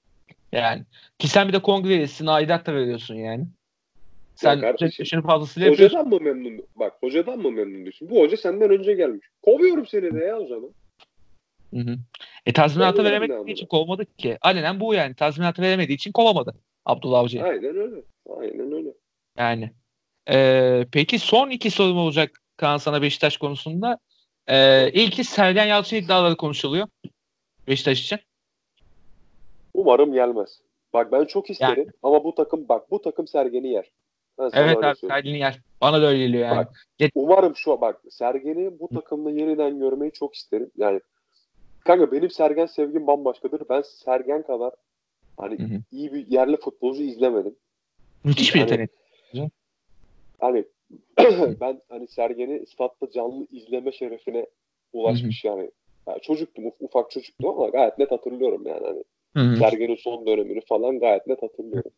Yani. Ki sen bir de kongre üyesisin aidat da veriyorsun yani. Sen kardeşim, düşeni fazlasıyla yapıyorsun. Hocadan mı memnun? Bak hocadan mı memnun diyorsun? Bu hoca senden önce gelmiş. Kovuyorum seni de ya o zaman. Hı hı. E tazminatı veremediği için kovmadık ki. Alenen bu yani. Tazminatı veremediği için kovamadı Abdullah Avcı'yı. Aynen öyle. Aynen öyle. Yani. Ee, peki son iki sorum olacak Kaan sana Beşiktaş konusunda. Ee, ilki Sergen Yalçın iddiaları konuşuluyor. Beşiktaş için. Umarım gelmez. Bak ben çok isterim ama bu takım bak bu takım Sergen'i yer. Ben Evet abi söyleyeyim. Sergen'i yer. Bana da öyle geliyor yani. Bak, Umarım şu bak Sergen'i bu takımda yeniden görmeyi çok isterim. Yani kanka benim Sergen sevgim bambaşkadır. Ben Sergen kadar hani Hı hı. iyi bir yerli futbolcu izlemedim. Müthiş bir Yani- yetenek. Hani [clears throat] ben hani Sergen'i statta canlı izleme şerefine ulaşmış yani. yani çocuktum uf- ufak çocuktum ama gayet net hatırlıyorum yani hani. Sergen'in son dönemini falan gayet net hatırlıyorum.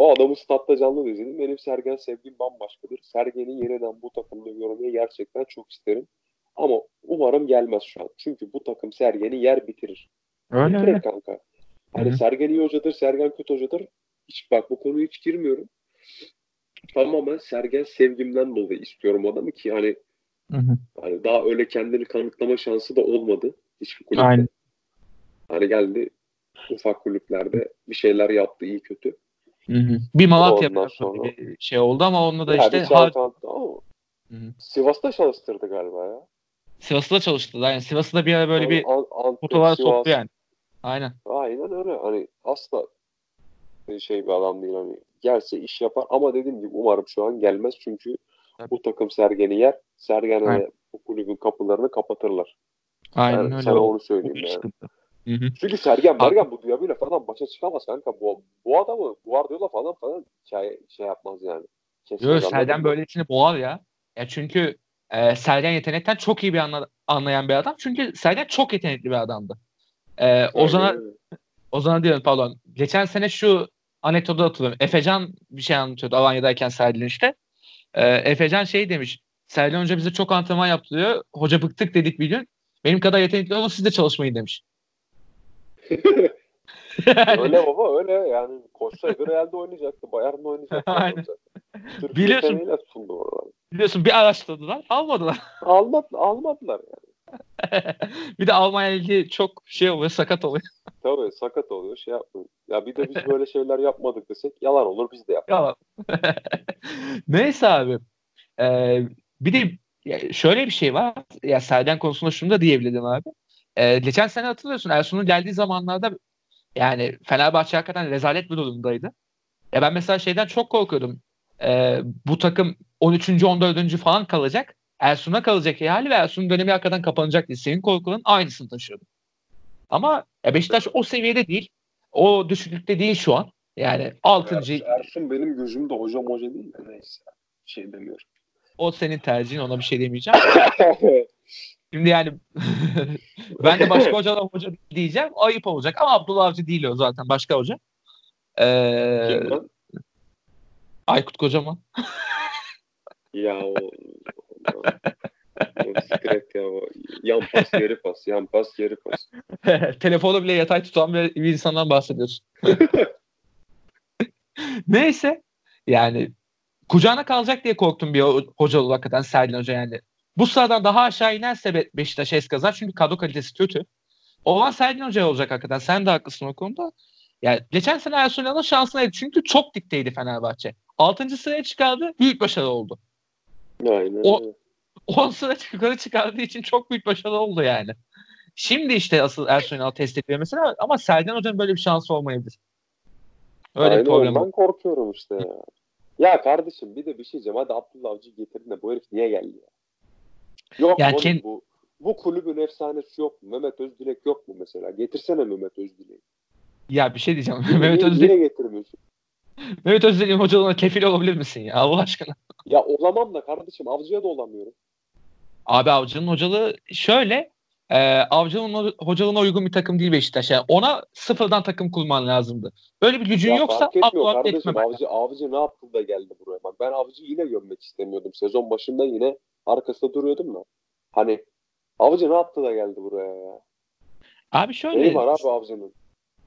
O adamı statta canlı da izledim. Benim Sergen sevgim bambaşkadır. Sergen'i yeniden bu takımda görmeyi gerçekten çok isterim. Ama umarım gelmez şu an. Çünkü bu takım Sergen'i yer bitirir. Öyle Bitirir öyle. kanka. Hani. Sergen iyi hocadır, Sergen kötü hocadır. Hiç bak bu konuya hiç girmiyorum. Tamamen Sergen sevgimden dolayı istiyorum adamı ki hani, Hı hı. hani daha öyle kendini kanıtlama şansı da olmadı hiçbir kulüpte. Aynen. Hani geldi ufak kulüplerde bir şeyler yaptı iyi kötü. Hı hı. Bir Malatya sonra- bir şey oldu ama onunla da Ya işte bir har-. Sivas'ta çalıştırdı galiba ya. Sivas'ta da çalıştılar. Yani Sivas'ta da bir ara böyle bir An- Antep, fotoğraf Sivas. soktu yani. Aynen. Aynen öyle. Hani asla şey bir adam değil hani. Gelse iş yapar ama dediğim gibi umarım şu an gelmez çünkü Tabii. bu takım Sergen'i yer. Sergen'e bu kulübün kapılarını kapatırlar. Aynen yani öyle. Sana onu söyleyeyim yani. Hı hı. Çünkü Sergen Bergen bu Diaby'le falan başa çıkamaz kanka. Bu, bu adamı Guardiola falan falan şey, şey yapmaz yani. Yok Sergen böylesini boğar ya. ya çünkü e, Sergen yetenekten çok iyi bir anla, anlayan bir adam. Çünkü Sergen çok yetenekli bir adamdı. E, Ozan'a Ozan'a diyorum pardon. Geçen sene şu anekdotu hatırlıyorum. Efecan bir şey anlatıyordu Alanya'dayken Sergen işte. E, Efecan şey demiş. Sergen Hoca bize çok antrenman yaptırıyor. Hoca bıktık dedik bir gün. Benim kadar yetenekli olun siz de çalışmayın demiş. Öyle baba öyle yani koşsaydı Real'de oynayacaktı. Bayern'de oynayacaktı. Aynen. Biliyorsun, biliyorsun bir araştırdılar almadılar. Almadı, almadılar yani. [laughs] bir de Almanya ilgi çok şey oluyor sakat oluyor. Tabii sakat oluyor şey yapmıyor. Ya bir de biz böyle şeyler yapmadık desek yalan olur biz de yapmadık. Yalan. [laughs] Neyse abi. Ee, bir de şöyle bir şey var. Ya Serden konusunda şunu da diyebilirim abi. Ee, geçen sene hatırlıyorsun Ersun'un geldiği zamanlarda yani Fenerbahçe hakikaten rezalet bir durumdaydı. Ya ben mesela şeyden çok korkuyordum. Ee, bu takım 13. 14. falan kalacak. Ersun'a kalacak hali ve Ersun dönemi hakikaten kapanacak diye. Senin korkunun aynısını taşıyordum. Ama ya Beşiktaş o seviyede değil. O düşüklükte değil şu an. Yani 6. Ersun benim gözümde hocam hoca değil de neyse. Şey demiyorum. O senin tercihin ona bir şey demeyeceğim. [laughs] Şimdi yani [laughs] ben de başka hocadan hoca diyeceğim. Ayıp olacak ama Abdullah Avcı değil o zaten başka hoca. Ee, Aykut Kocaman. ya o, o, sikret ya. Yan pas geri pas. Yan pas geri pas. [laughs] Telefonu bile yatay tutan bir, bir insandan bahsediyorsun. [laughs] Neyse yani kucağına kalacak diye korktum bir hoca olarak hakikaten Sergen Hoca yani. Bu sıradan daha aşağı inerse Beşiktaş es kazar çünkü kadro kalitesi kötü. Olan Sergen Hoca olacak hakikaten. Sen de haklısın o konuda. Yani geçen sene Ersun Yanal'ın şansınaydı. Çünkü çok dipteydi Fenerbahçe. Altıncı sıraya çıkardı. Büyük başarı oldu. Aynen. O, 10 sıra yukarı çıkardığı için çok büyük başarı oldu yani. Şimdi işte asıl Ersun Yanal test ediyor mesela ama Sergen Hoca'nın böyle bir şansı olmayabilir. Öyle Aynen, bir problem. Ben korkuyorum işte ya. Ya kardeşim bir de bir şey diyeceğim. Hadi Abdullah Avcı getirin de bu herif niye geldi ya? Yok yani oğlum, kend... bu, bu kulübün efsanesi yok mu? Mehmet Özdilek yok mu mesela? Getirsene Mehmet Özdilek'i. Ya bir şey diyeceğim. [laughs] Mehmet Özdilek... Niye getirmiyorsun? Mehmet Özdilek'in hocalığına kefil olabilir misin ya Allah aşkına? Ya olamam da kardeşim avcıya da olamıyorum. Abi Avcı'nın hocalığı şöyle e, Avcı'nın hocalığına uygun bir takım değil Beşiktaş. Yani ona sıfırdan takım kurman lazımdı. Böyle bir gücün ya yoksa atla kardeşim, avcı, avcı ne yaptı da geldi buraya. Bak ben Avcı'yı yine gömmek istemiyordum. Sezon başında yine arkasında duruyordum da. Hani Avcı ne yaptı da geldi buraya ya? Abi şöyle. Neyi var abi Avcı'nın?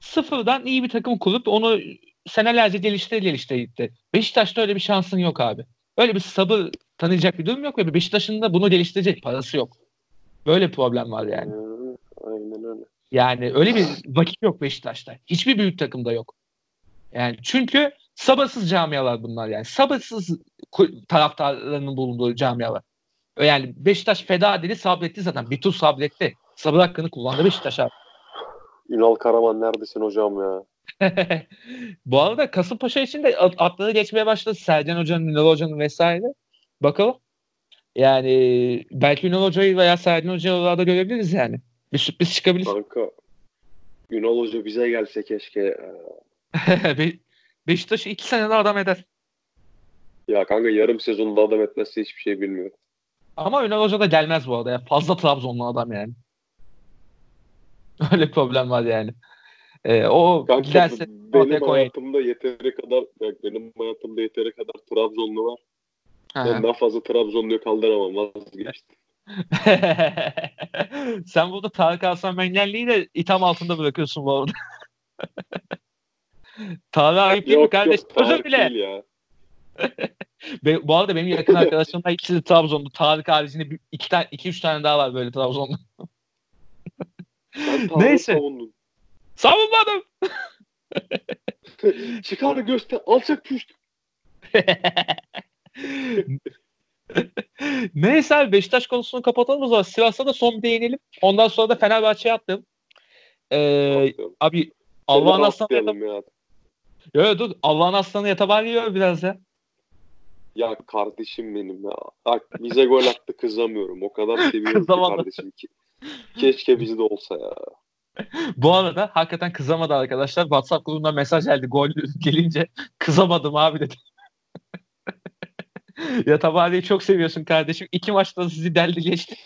Sıfırdan iyi bir takım kurup onu senelerce geliştire geliştire gitti. Beşiktaş'ta öyle bir şansın yok abi. Öyle bir sabır tanıyacak bir durum yok ve Beşiktaş'ın da bunu geliştirecek parası yok. Böyle problem var yani. Aynen öyle. Yani öyle bir vakit yok Beşiktaş'ta. Hiçbir büyük takımda yok. Yani çünkü sabırsız camialar bunlar yani. Sabırsız taraftarlarının bulunduğu camialar. Yani Beşiktaş feda dedi sabretti zaten. Bir tur sabretti. Sabır hakkını kullandı Beşiktaş abi. Ünal Karaman neredesin hocam ya? [laughs] Bu arada Kasımpaşa için de atları geçmeye başladı. Sercan Hoca'nın, Ünal Hoca'nın vesaire. Bakalım. Yani belki Ünal Hoca'yı veya Sercan Hoca'yı orada görebiliriz yani. Bir sürpriz çıkabilir. Kanka Ünal Hoca bize gelse keşke. [laughs] Be Beşiktaş'ı iki senede adam eder. Ya kanka yarım sezonda adam etmezse hiçbir şey bilmiyorum. Ama Ünal Hoca da gelmez bu arada. Ya. Fazla Trabzonlu adam yani. Öyle problem var yani. Ee, o Kanka, giderse benim hayatımda yeteri kadar benim hayatımda yeteri kadar Trabzonlu var. Ha. Ben daha fazla Trabzonlu'yu kaldıramam vazgeçtim. [laughs] Sen burada Tarık Aslan Mengelli'yi de itham altında bırakıyorsun bu arada. [laughs] Tarık ayıp değil mi kardeş? Özür bile. Ya. Bu arada benim yakın arkadaşlarımda ikisi de Trabzonlu. Tarık haricinde iki, tane, iki üç tane daha var böyle Trabzonlu. [laughs] Neyse. Savundun. Savunmadım. [laughs] Çıkar göster. Alçak püşt. [laughs] Neyse abi Beşiktaş konusunu kapatalım o zaman. Sivas'a da son bir değinelim. Ondan sonra da Fenerbahçe'ye attım. Ee, abi Allah'ın aslanlarından Yo dur Allah'ın aslanı yatabariyor biraz ya. Ya kardeşim benim ya. Bak bize gol attı kızamıyorum. O kadar seviyorum ki kardeşim ki. Keşke bizde olsa ya. Bu arada hakikaten kızamadı arkadaşlar. WhatsApp grubundan mesaj geldi. Gol gelince kızamadım abi dedi. [laughs] Yatabari'yi çok seviyorsun kardeşim. İki maçta sizi deldi geçti.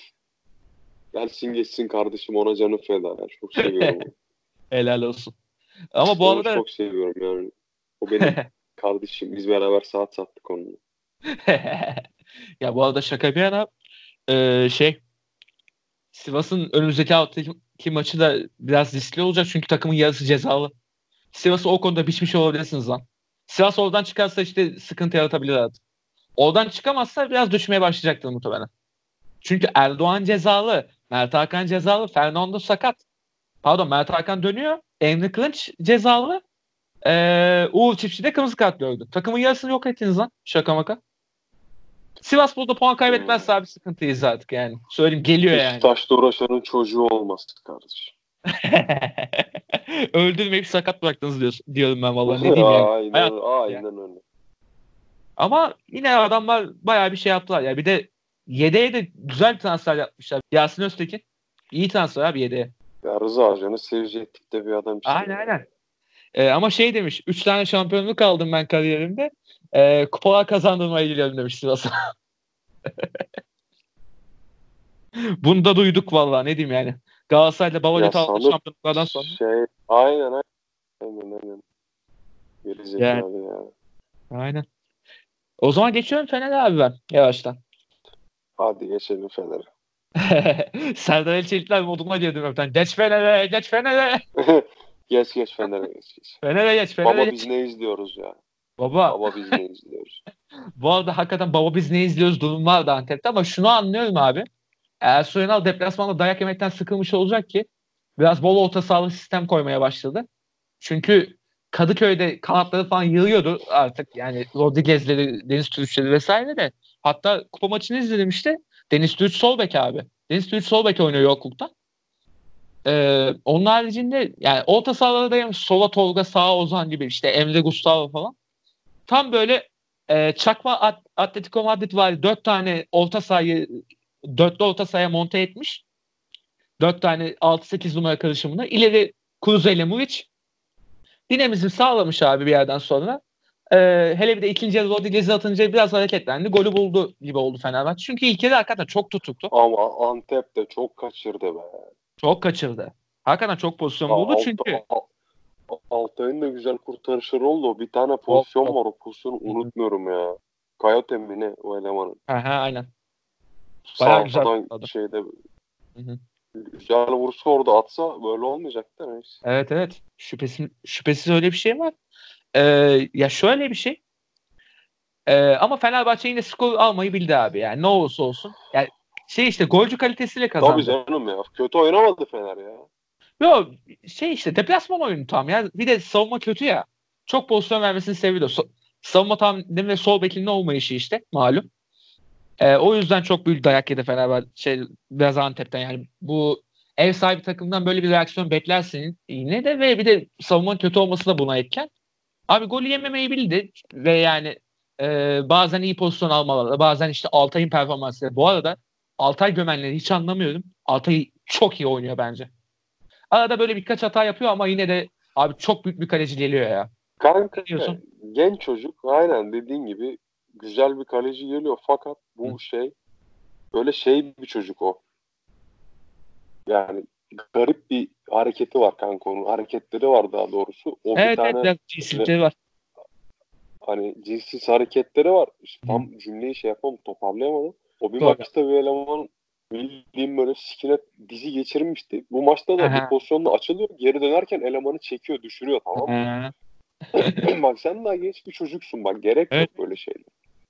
Gelsin geçsin kardeşim ona canı feda. ya. Çok seviyorum onu. [laughs] Helal olsun. Ama bu arada çok seviyorum yani. O benim [laughs] kardeşim. Biz beraber saat sattık onunla. [laughs] ya bu arada şaka bir yana e, şey Sivas'ın önümüzdeki haftaki maçı da biraz riskli olacak çünkü takımın yarısı cezalı. Sivas'ı o konuda biçmiş olabilirsiniz lan. Sivas oradan çıkarsa işte sıkıntı yaratabilir artık. Oradan çıkamazsa biraz düşmeye başlayacaktır muhtemelen. Çünkü Erdoğan cezalı, Mert Hakan cezalı, Fernando sakat. Pardon Mert Hakan dönüyor. Emre Kılınç cezalı. Ee, Uğur Çiftçi de kırmızı kart gördü. Takımın yarısını yok ettiniz lan. Şaka maka. Sivas burada puan kaybetmezse abi sıkıntıyız artık yani. Söyleyeyim geliyor yani. Beşiktaş'ta uğraşanın çocuğu olmaz kardeşim. [laughs] Öldürmeyip sakat bıraktınız diyorsun, diyorum ben vallahi. Ne diyeyim yani. [laughs] aynen, Hayat- aynen öyle. Ama yine adamlar bayağı bir şey yaptılar. Ya bir de yedeğe de güzel bir transfer yapmışlar. Yasin Öztekin. iyi transfer abi yedeğe. Ya Rıza Hoca'nın sevecek tipte bir adam. Aynen aynen. Ee, ama şey demiş. 3 tane şampiyonluk aldım ben kariyerimde. Ee, kupalar kazandırmaya gidiyorum demiş Sivas'a. [laughs] Bunu da duyduk vallahi ne diyeyim yani. Galatasaray'da Babalet Ya aldığı sanır- şampiyonluklardan sonra. Şey, aynen aynen. Aynen aynen. Gerizekalı ya. Aynen. O zaman geçiyorum Fener'e abi ben yavaştan. Hadi geçelim Fener'e. [laughs] Serdar Elçelikler moduna girdim öpten. Geç Fener'e, geç Fener'e. [laughs] geç geç Fener'e geç geç. Fener'e geç, Fener'e Baba geç. biz ne izliyoruz ya? Baba, Baba biz ne izliyoruz? [laughs] bu arada hakikaten baba biz ne izliyoruz durum vardı Antep'te ama şunu anlıyorum abi. Ersun Yanal deplasmanda dayak yemekten sıkılmış olacak ki biraz bol orta sahalı sistem koymaya başladı. Çünkü Kadıköy'de kanatları falan yığıyordu artık yani Rodriguez'leri, Deniz Türüç'leri vesaire de. Hatta kupa maçını izledim işte. Deniz Türüç sol bek abi. Deniz Türüç sol bek oynuyor yoklukta. Ee, onun haricinde yani orta sahalarda da sola Tolga sağa Ozan gibi işte Emre Gustavo falan. Tam böyle e, çakma At- Atletico Madrid var. Dört tane orta sahayı dörtlü orta sahaya monte etmiş. Dört tane 6-8 numara karışımını. İleri Cruze ile Muric. Dinamizm sağlamış abi bir yerden sonra. Ee, hele bir de ikinci yarı Rodriguez'i atınca biraz hareketlendi. Golü buldu gibi oldu Fenerbahçe. Çünkü ilk yarı hakikaten çok tutuktu. Ama Antep de çok kaçırdı be. Çok kaçırdı. Hakikaten çok pozisyon buldu Alt- çünkü. Al- Altay'ın da güzel kurtarışları oldu. Bir tane pozisyon Çok- var. O pozisyonu unutmuyorum ya. Coyote mi ne o elemanın? Aha, aynen. Bayağı güzel şeyde hı. güzel vursa orada atsa böyle olmayacaktı. Neyse. Evet evet. Şüphesiz, şüphesiz öyle bir şey var. Ee, ya şöyle bir şey. Ee, ama Fenerbahçe yine skor almayı bildi abi. Yani ne olursa olsun. Yani şey işte golcü kalitesiyle kazandı. Tabii canım ya. Kötü oynamadı Fener ya. Yok şey işte deplasman oyunu tam ya. Bir de savunma kötü ya. Çok pozisyon vermesini seviyor. So- savunma tam ve sol bekinin olmayışı işte malum. Ee, o yüzden çok büyük dayak yedi Fenerbahçe şey, biraz Antep'ten yani bu ev sahibi takımdan böyle bir reaksiyon beklersin yine de ve bir de savunmanın kötü olması da buna etken. Abi golü yememeyi bildi ve yani e, bazen iyi pozisyon almaları bazen işte Altay'ın performansı. Bu arada Altay gömenleri hiç anlamıyorum. Altay çok iyi oynuyor bence. Arada böyle birkaç hata yapıyor ama yine de abi çok büyük bir kaleci geliyor ya. Kanka Diyorsun. genç çocuk aynen dediğin gibi güzel bir kaleci geliyor fakat bu Hı. şey böyle şey bir çocuk o. Yani garip bir hareketi var kanka onun. Hareketleri var daha doğrusu. O bir evet tane evet biraz cinsilikleri var. hani cinsiz hareketleri var. İşte tam cümleyi şey yapamam toparlayamadım. O bir Doğru. maçta bir elemanın bildiğim böyle sikine dizi geçirmişti. Bu maçta da Aha. bir pozisyonda açılıyor. Geri dönerken elemanı çekiyor, düşürüyor tamam mı? [clears throat] Bak sen daha genç bir çocuksun bak. Gerek Evet. yok böyle şeyler.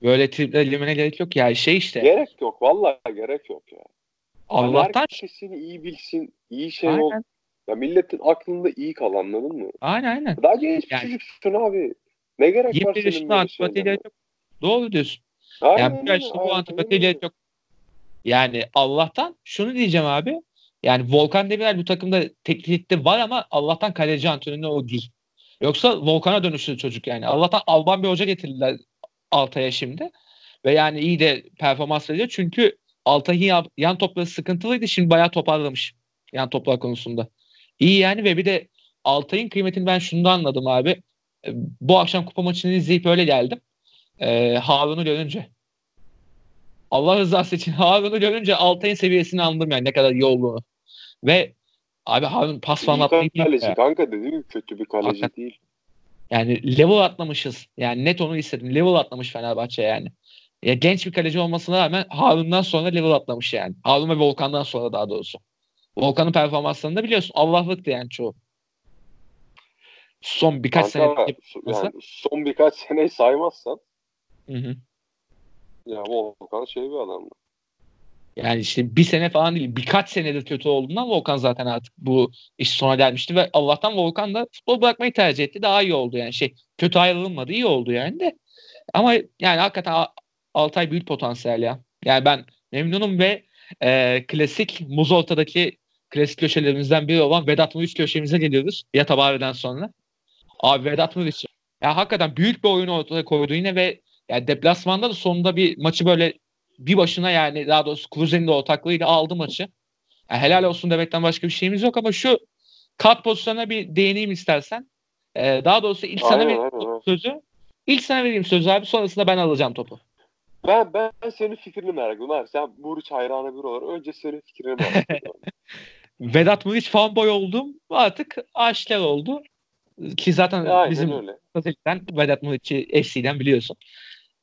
böyle triple limene gerek yok ya şey işte. Gerek yok. Vallahi gerek yok ya. Yani Allah'tan seni iyi bilsin, iyi şey ol. aynen, Ya milletin aklında iyi kal anladın mı? aynen aynen. Daha genç bir Yani- çocuksun abi. Ne gerek var 21 senin böyle yok. Doğru diyorsun. Aynen Yani bu yaşta bu antipatiyle yok. Yani Allah'tan şunu diyeceğim abi. Yani Volkan Demirel bu takımda teklifte var ama Allah'tan kaleci antrenörü o değil. Yoksa Volkan'a dönüştü çocuk yani. Allah'tan Alban bir hoca getirdiler Altay'a şimdi. Ve yani iyi de performans veriyor. Çünkü Altay'ın yan topları sıkıntılıydı. Şimdi bayağı toparlamış yan toplar konusunda. İyi yani ve bir de Altay'ın kıymetini ben şundan anladım abi. E, bu akşam kupa maçını izleyip öyle geldim. Ee, Harun'u görünce. Allah rızası için Harun'u görünce Altay'ın seviyesini anladım yani ne kadar iyi olduğunu. Ve abi Harun pas falan atmayı kaleci ya. kanka dedim kötü bir kaleci Hakikaten. değil. Yani level atlamışız. Yani net onu istedim. Level atlamış Fenerbahçe yani. Ya genç bir kaleci olmasına rağmen Harun'dan sonra level atlamış yani. Harun ve Volkan'dan sonra daha doğrusu. Volkan'ın performanslarını da biliyorsun. Allah'lıktı yani çoğu. Son birkaç Kanka, sene yani son birkaç [laughs] seneyi saymazsan hı hı. ya Volkan şey bir adamdı. Yani işte bir sene falan değil birkaç senedir kötü olduğundan Volkan zaten artık bu iş sona gelmişti ve Allah'tan Volkan da futbol bırakmayı tercih etti. Daha iyi oldu yani şey kötü ayrılmadı iyi oldu yani de. Ama yani hakikaten Altay büyük potansiyel ya. Yani ben memnunum ve e, klasik muz ortadaki klasik köşelerimizden biri olan Vedat Muriç köşemize geliyoruz. Ya Tabare'den sonra. Abi Vedat Muriç ya hakikaten büyük bir oyun ortaya koydu yine ve yani deplasmanda da sonunda bir maçı böyle bir başına yani daha doğrusu Cruze'nin de ortaklığıyla aldı maçı. Yani helal olsun demekten başka bir şeyimiz yok ama şu kat pozisyonuna bir değineyim istersen. Ee, daha doğrusu ilk aynen, sana vereyim sözü. İlk sana vereyim sözü abi sonrasında ben alacağım topu. Ben ben senin fikrini merak ediyorum abi. Sen Muriç hayranı bir olarak önce senin fikrini merak ediyorum. [laughs] Vedat Muriç fanboy oldum. Artık aşikar oldu. Ki zaten Aynen bizim öyle. Vedat Muriç'i FC'den biliyorsun.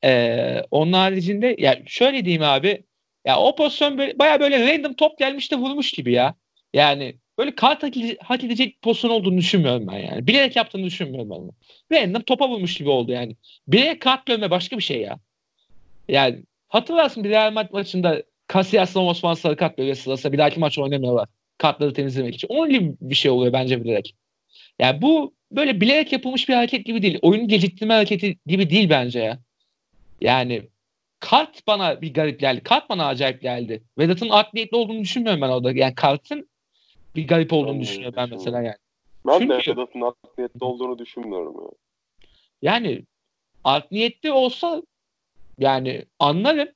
Ee, onun haricinde ya yani şöyle diyeyim abi ya o pozisyon böyle, baya böyle random top gelmiş de vurmuş gibi ya. Yani böyle kart hak edecek pozisyon olduğunu düşünmüyorum ben yani. Bilerek yaptığını düşünmüyorum ben. Random topa vurmuş gibi oldu yani. Bilerek kart görme başka bir şey ya. Yani hatırlarsın bir Real Madrid maçında Casillas'la Osman Sarı kart böyle sırasında bir dahaki maç oynamıyorlar. Kartları temizlemek için. Onun gibi bir şey oluyor bence bilerek. Yani bu böyle bilerek yapılmış bir hareket gibi değil. Oyun geciktirme hareketi gibi değil bence ya. Yani kart bana bir garip geldi. Kart bana acayip geldi. Vedat'ın art niyetli olduğunu düşünmüyorum ben orada. Yani kartın bir garip olduğunu ben düşünüyorum ben mesela yani. Ben Çünkü, de Vedat'ın art niyetli olduğunu düşünmüyorum. Yani, yani art niyetli olsa yani anlarım.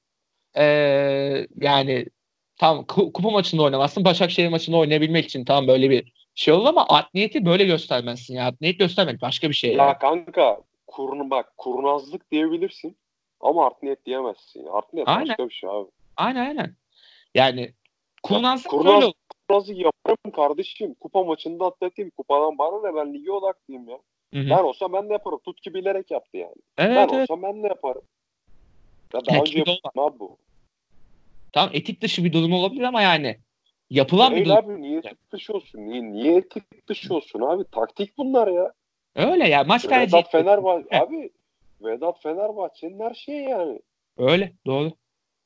Ee, yani tam kupa maçında oynamazsın. Başakşehir maçında oynayabilmek için tam böyle bir şey olur ama art niyeti böyle göstermezsin ya. Art niyet göstermek başka bir şey. Ya yani. kanka kurun bak kurnazlık diyebilirsin. Ama art niyet diyemezsin. Art niyet aynen. başka bir şey abi. Aynen aynen. Yani kurnazlık kurnaz, böyle Kurnazlık yaparım kardeşim. Kupa maçında atleteyim. Kupadan bana ne ben lige odaklıyım ya. Hı-hı. Ben olsam ben de yaparım. Tut ki bilerek yaptı yani. Evet, ben evet. olsam ben de yaparım. Ya daha önce yaptım abi bu. Tamam etik dışı bir durum olabilir ama yani yapılan Değil bir durum. abi niye etik dışı olsun? Niye, niye etik dışı olsun abi? Taktik bunlar ya. Öyle ya maç tercihi. Fenerbahçe abi Vedat Fenerbahçe'nin her şeyi yani. Öyle doğru.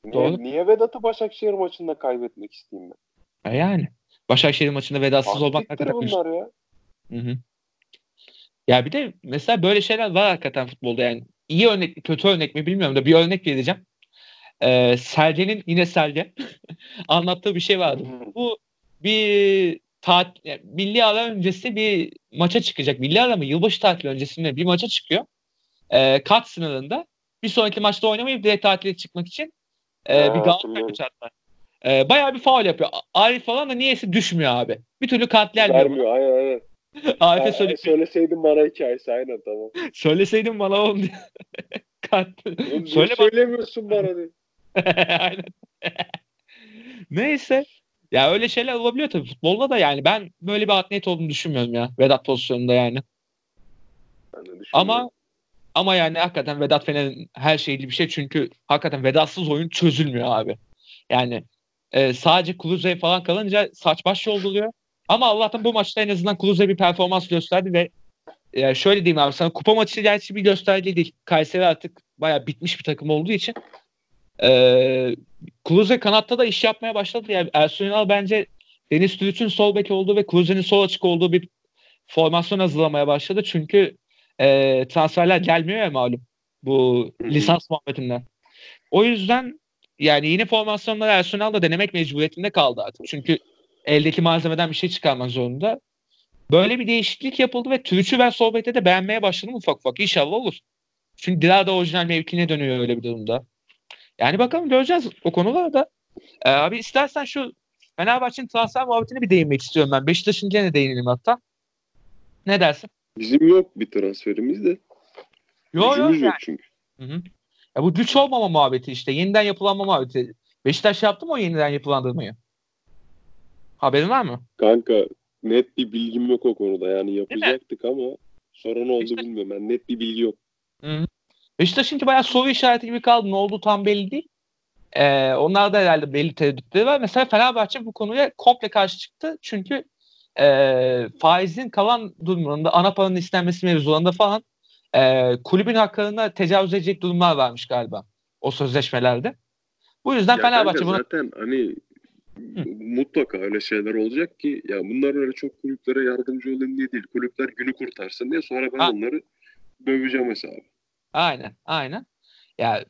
Niye, doğru. niye Vedat'ı Başakşehir maçında kaybetmek isteyeyim ben? E yani. Başakşehir maçında Vedatsız olmak ne kadar bunlar ya. Hı hı. Ya bir de mesela böyle şeyler var hakikaten futbolda yani. İyi örnek mi kötü örnek mi bilmiyorum da bir örnek vereceğim. Ee, Sergen'in yine Sergen [laughs] anlattığı bir şey vardı. Bu bir tat, yani milli ara öncesi bir maça çıkacak. Milli ara mı? Yılbaşı tatili öncesinde bir maça çıkıyor e, kat sınırında bir sonraki maçta oynamayıp direkt tatile çıkmak için e, bir Galatasaray maçı hatta. E, bayağı bir faul yapıyor. Arif falan da niyeyse düşmüyor abi. Bir türlü katlenmiyor. Vermiyor aynen aynen. [laughs] Arif'e söyle. Söyleseydin bana hikayesi aynen tamam. Söyleseydin bana onu diye. [laughs] Kat. Söyle söylemiyorsun bana diye. [laughs] aynen. Neyse. Ya öyle şeyler olabiliyor tabii futbolda da yani ben böyle bir atlet olduğunu düşünmüyorum ya Vedat pozisyonunda yani. Ama ama yani hakikaten Vedat Fener'in her şeyli bir şey çünkü hakikaten Vedatsız oyun çözülmüyor abi. Yani e, sadece Kluzey falan kalınca saç baş yolluyor. Ama Allah'tan bu maçta en azından Kluzey bir performans gösterdi ve e, şöyle diyeyim abi sana kupa maçı gerçi bir gösterdi değil. Kayseri artık baya bitmiş bir takım olduğu için e, Kluze kanatta da iş yapmaya başladı. Yani Ersun Yanal bence Deniz Türüç'ün sol bek olduğu ve Kluze'nin sol açık olduğu bir formasyon hazırlamaya başladı. Çünkü e, transferler gelmiyor ya malum bu lisans muhabbetinden. O yüzden yani yeni formasyonları Arsenal da denemek mecburiyetinde kaldı artık. Çünkü eldeki malzemeden bir şey çıkarmak zorunda. Böyle bir değişiklik yapıldı ve Türüç'ü ben sohbette de beğenmeye başladım ufak ufak. İnşallah olur. Çünkü Dilara da orijinal mevkine dönüyor öyle bir durumda. Yani bakalım göreceğiz o konularda. Ee, abi istersen şu Fenerbahçe'nin transfer muhabbetine bir değinmek istiyorum ben. Beşiktaş'ın gene değinelim hatta. Ne dersin? Bizim yok bir transferimiz de. Yok yok Gücümüz yok yani. çünkü. Hı hı. Ya bu güç olmama muhabbeti işte. Yeniden yapılanma muhabbeti. Beşiktaş yaptı mı o yeniden yapılandırmayı? Haberin var mı? Kanka net bir bilgim yok o konuda. Yani yapacaktık ama sonra ne oldu İşte- bilmiyorum. Yani net bir bilgi yok. Beşiktaş'ınki bayağı soru işareti gibi kaldı. Ne oldu tam belli değil. Ee, onlar da herhalde belli tereddütleri var. Mesela Fenerbahçe bu konuya komple karşı çıktı. Çünkü e, faizin kalan durumunda ana paranın istenmesi mevzularında falan e, kulübün haklarına tecavüz edecek durumlar varmış galiba o sözleşmelerde. Bu yüzden Ya Fenerbahçe bunu zaten hani mutlaka öyle şeyler olacak ki ya bunlar öyle çok kulüplere yardımcı olun diye değil. Kulüpler günü kurtarsın diye sonra ben Ha. onları döveceğim hesabı. Aynen, aynen. Ya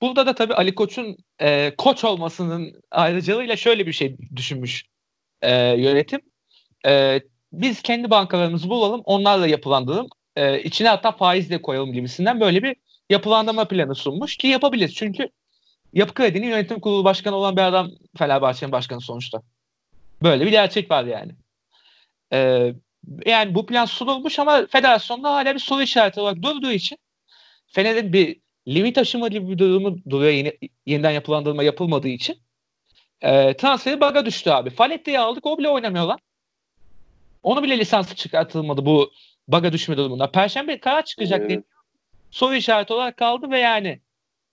burada da tabii Ali Koç'un e, koç olmasının ayrıcalığıyla şöyle bir şey düşünmüş e, yönetim. E, biz kendi bankalarımızı bulalım, onlarla yapılandıralım. E, içine hatta faiz de koyalım gibisinden böyle bir yapılandırma planı sunmuş ki yapabilir. Çünkü Yapı Kredi'nin yönetim kurulu başkanı olan bir adam Fenerbahçe'nin başkanı sonuçta. Böyle bir gerçek var yani. E, yani bu plan sunulmuş ama federasyonda hala bir soru işareti olarak durduğu için Fener'in bir limit aşımı gibi bir durumu duruyor yeni, yeniden yapılandırma yapılmadığı için. E, transferi baga düştü abi. Faletti'yi aldık o bile oynamıyorlar. Onu bile lisansı çıkartılmadı bu baga düşme durumunda. Perşembe karar çıkacak Evet. diye soru işareti olarak kaldı ve yani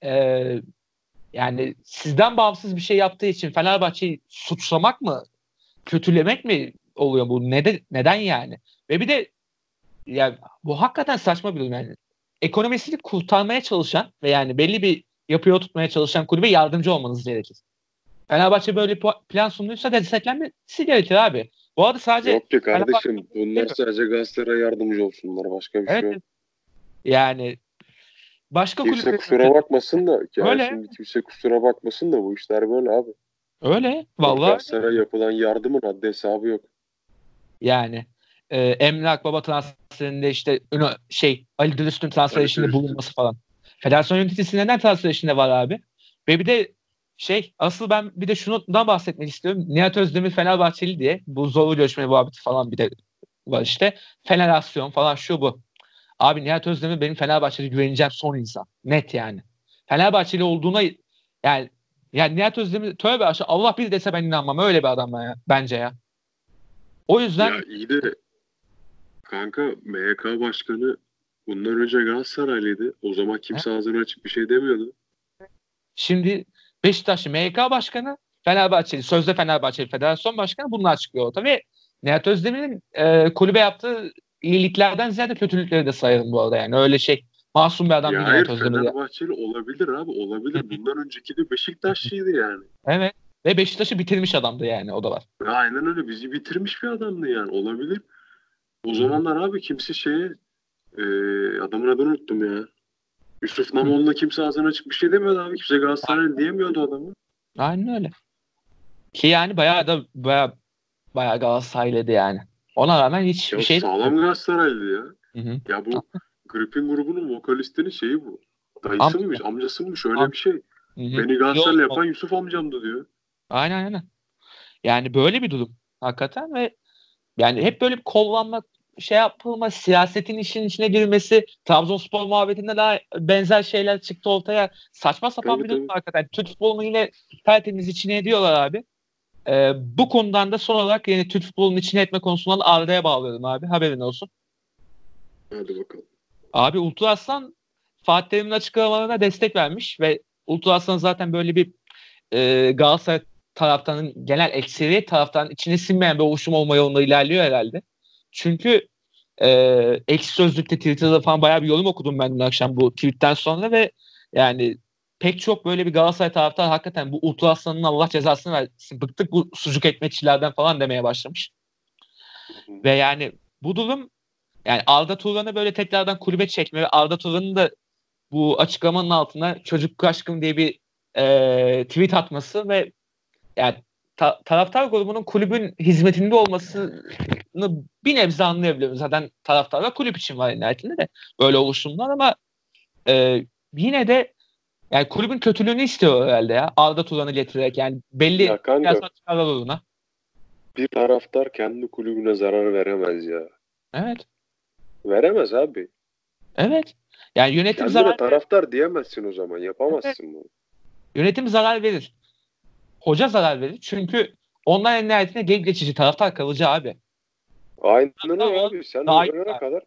e, yani sizden bağımsız bir şey yaptığı için Fenerbahçe'yi suçlamak mı kötülemek mi oluyor bu? Neden, neden yani? Ve bir de yani bu hakikaten saçma bir durum yani. Ekonomisini kurtarmaya çalışan ve yani belli bir yapıya oturtmaya çalışan kulübe yardımcı olmanız gerekir. Fenerbahçe böyle plan sunduysa desteklenmesi gerekir abi. Bu arada sadece Yok ki kardeşim Fenerbahçe- bunlar sadece Galatasaray'a yardımcı olsunlar. Başka bir şey evet, yok. yani başka Kimse kulüpler kusura bakmasın da ya Öyle. şimdi kimse kusura bakmasın da bu işler böyle abi. öyle vallahi Galatasaray'a yapılan yardımın haddi hesabı yok. Yani e, Emre Akbaba transferinde işte şey Ali Dürüst'ün transfer işinde bulunması falan. Federasyon yöneticisi neden transfer işinde var abi? Ve bir de şey asıl ben bir de şundan bahsetmek istiyorum. Nihat Özdemir Fenerbahçeli diye bu zorlu görüşme muhabbeti falan bir de var işte. Fenerasyon falan şu bu. Abi Nihat Özdemir benim Fenerbahçe'de güveneceğim son insan. Net yani. Fenerbahçeli olduğuna yani yani Nihat Özdemir tövbe aşağı Allah bir dese ben inanmam. Öyle bir adam ya, bence ya. O yüzden Ya iyi de kanka MHK başkanı bundan önce Galatasaraylıydı. O zaman kimse ağzını açıp bir şey demiyordu. Şimdi Beşiktaşlı MHK Başkanı, Fenerbahçeli, sözde Fenerbahçeli Federasyon Başkanı bunu açıklıyor orada ve Nihat Özdemir'in e, kulübe yaptığı iyiliklerden ziyade kötülükleri de sayarım bu arada yani öyle şey. Masum bir adam ya değil hayır Nihat Özdemir. Fenerbahçeli olabilir abi olabilir. [laughs] Bundan önceki de Beşiktaşlıydı yani. Evet. Ve Beşiktaş'ı bitirmiş adamdı yani o da var. Aynen öyle bizi bitirmiş bir adamdı yani olabilir. O zamanlar abi kimse şeye e, adamın adını unuttum ya. Yusuf Namoğlu'na kimse ağzını açıp bir şey demiyordu abi. Kimse Galatasaray diyemiyordu adamı. Aynen öyle. Ki yani bayağı da bayağı bayağı Galatasaraylıydı yani. Ona rağmen hiç Ya bir şey sağlam Galatasaraylı ya. Hı hı. Ya bu Gripin grubunun vokalistinin şeyi bu. Dayısı Amca. mıymış, amcası mıymış öyle Am- bir şey. Hı hı. Beni Galatasaraylı yapan Yusuf amcamdı diyor. Aynen aynen. Yani böyle bir durum hakikaten ve yani hep böyle bir kollanma şey yapılma, siyasetin işin içine girmesi, Trabzonspor muhabbetinde daha benzer şeyler çıktı ortaya. Saçma sapan Tabii, bir durum tabii. hakikaten. Türk futbolunu yine tertemiz içine ediyorlar abi. Ee, bu konudan da son olarak yine Türk futbolunun içine etme konusundan Arda'ya bağlıyorum abi. Haberin olsun. Hadi bakalım. Abi Ultra Aslan Fatih Terim'in açıklamalarına destek vermiş ve Ultra Aslan zaten böyle bir e, Galatasaray taraftarının genel ekseriyet taraftarının içine sinmeyen bir oluşum olma yolunda ilerliyor herhalde. Çünkü e, ekşi sözlükte Twitter'da falan bayağı bir yorum okudum ben dün akşam bu tweetten sonra ve yani pek çok böyle bir Galatasaray taraftar hakikaten bu Ultra Aslan'ın Allah cezasını versin. Bıktık bu sucuk ekmekçilerden falan demeye başlamış. Ve yani bu durum yani Arda Turan'ı böyle tekrardan kulübe çekme ve Arda Turan'ın da bu açıklamanın altına çocuk aşkım diye bir e, tweet atması ve yani ta- taraftar grubunun kulübün hizmetinde olması bir nebze anlayabiliyorum. Zaten taraftar ve kulüp için var nihayetinde de böyle oluşumlar ama e, yine de yani kulübün kötülüğünü istiyor herhalde ya. Arda Turan'ı getirerek yani belli Ya kanka. uğruna. Bir taraftar kendi kulübüne zarar veremez ya. Evet. Veremez abi. Evet. Yani yönetim Kendine zarar taraftar diyemezsin o zaman. Yapamazsın bunu. Yönetim zarar verir. Hoca zarar verir. Çünkü onlar en nihayetinde gelip geçici taraftar kalıcı abi. Aynen öyle abi. Sen daha- ölene kadar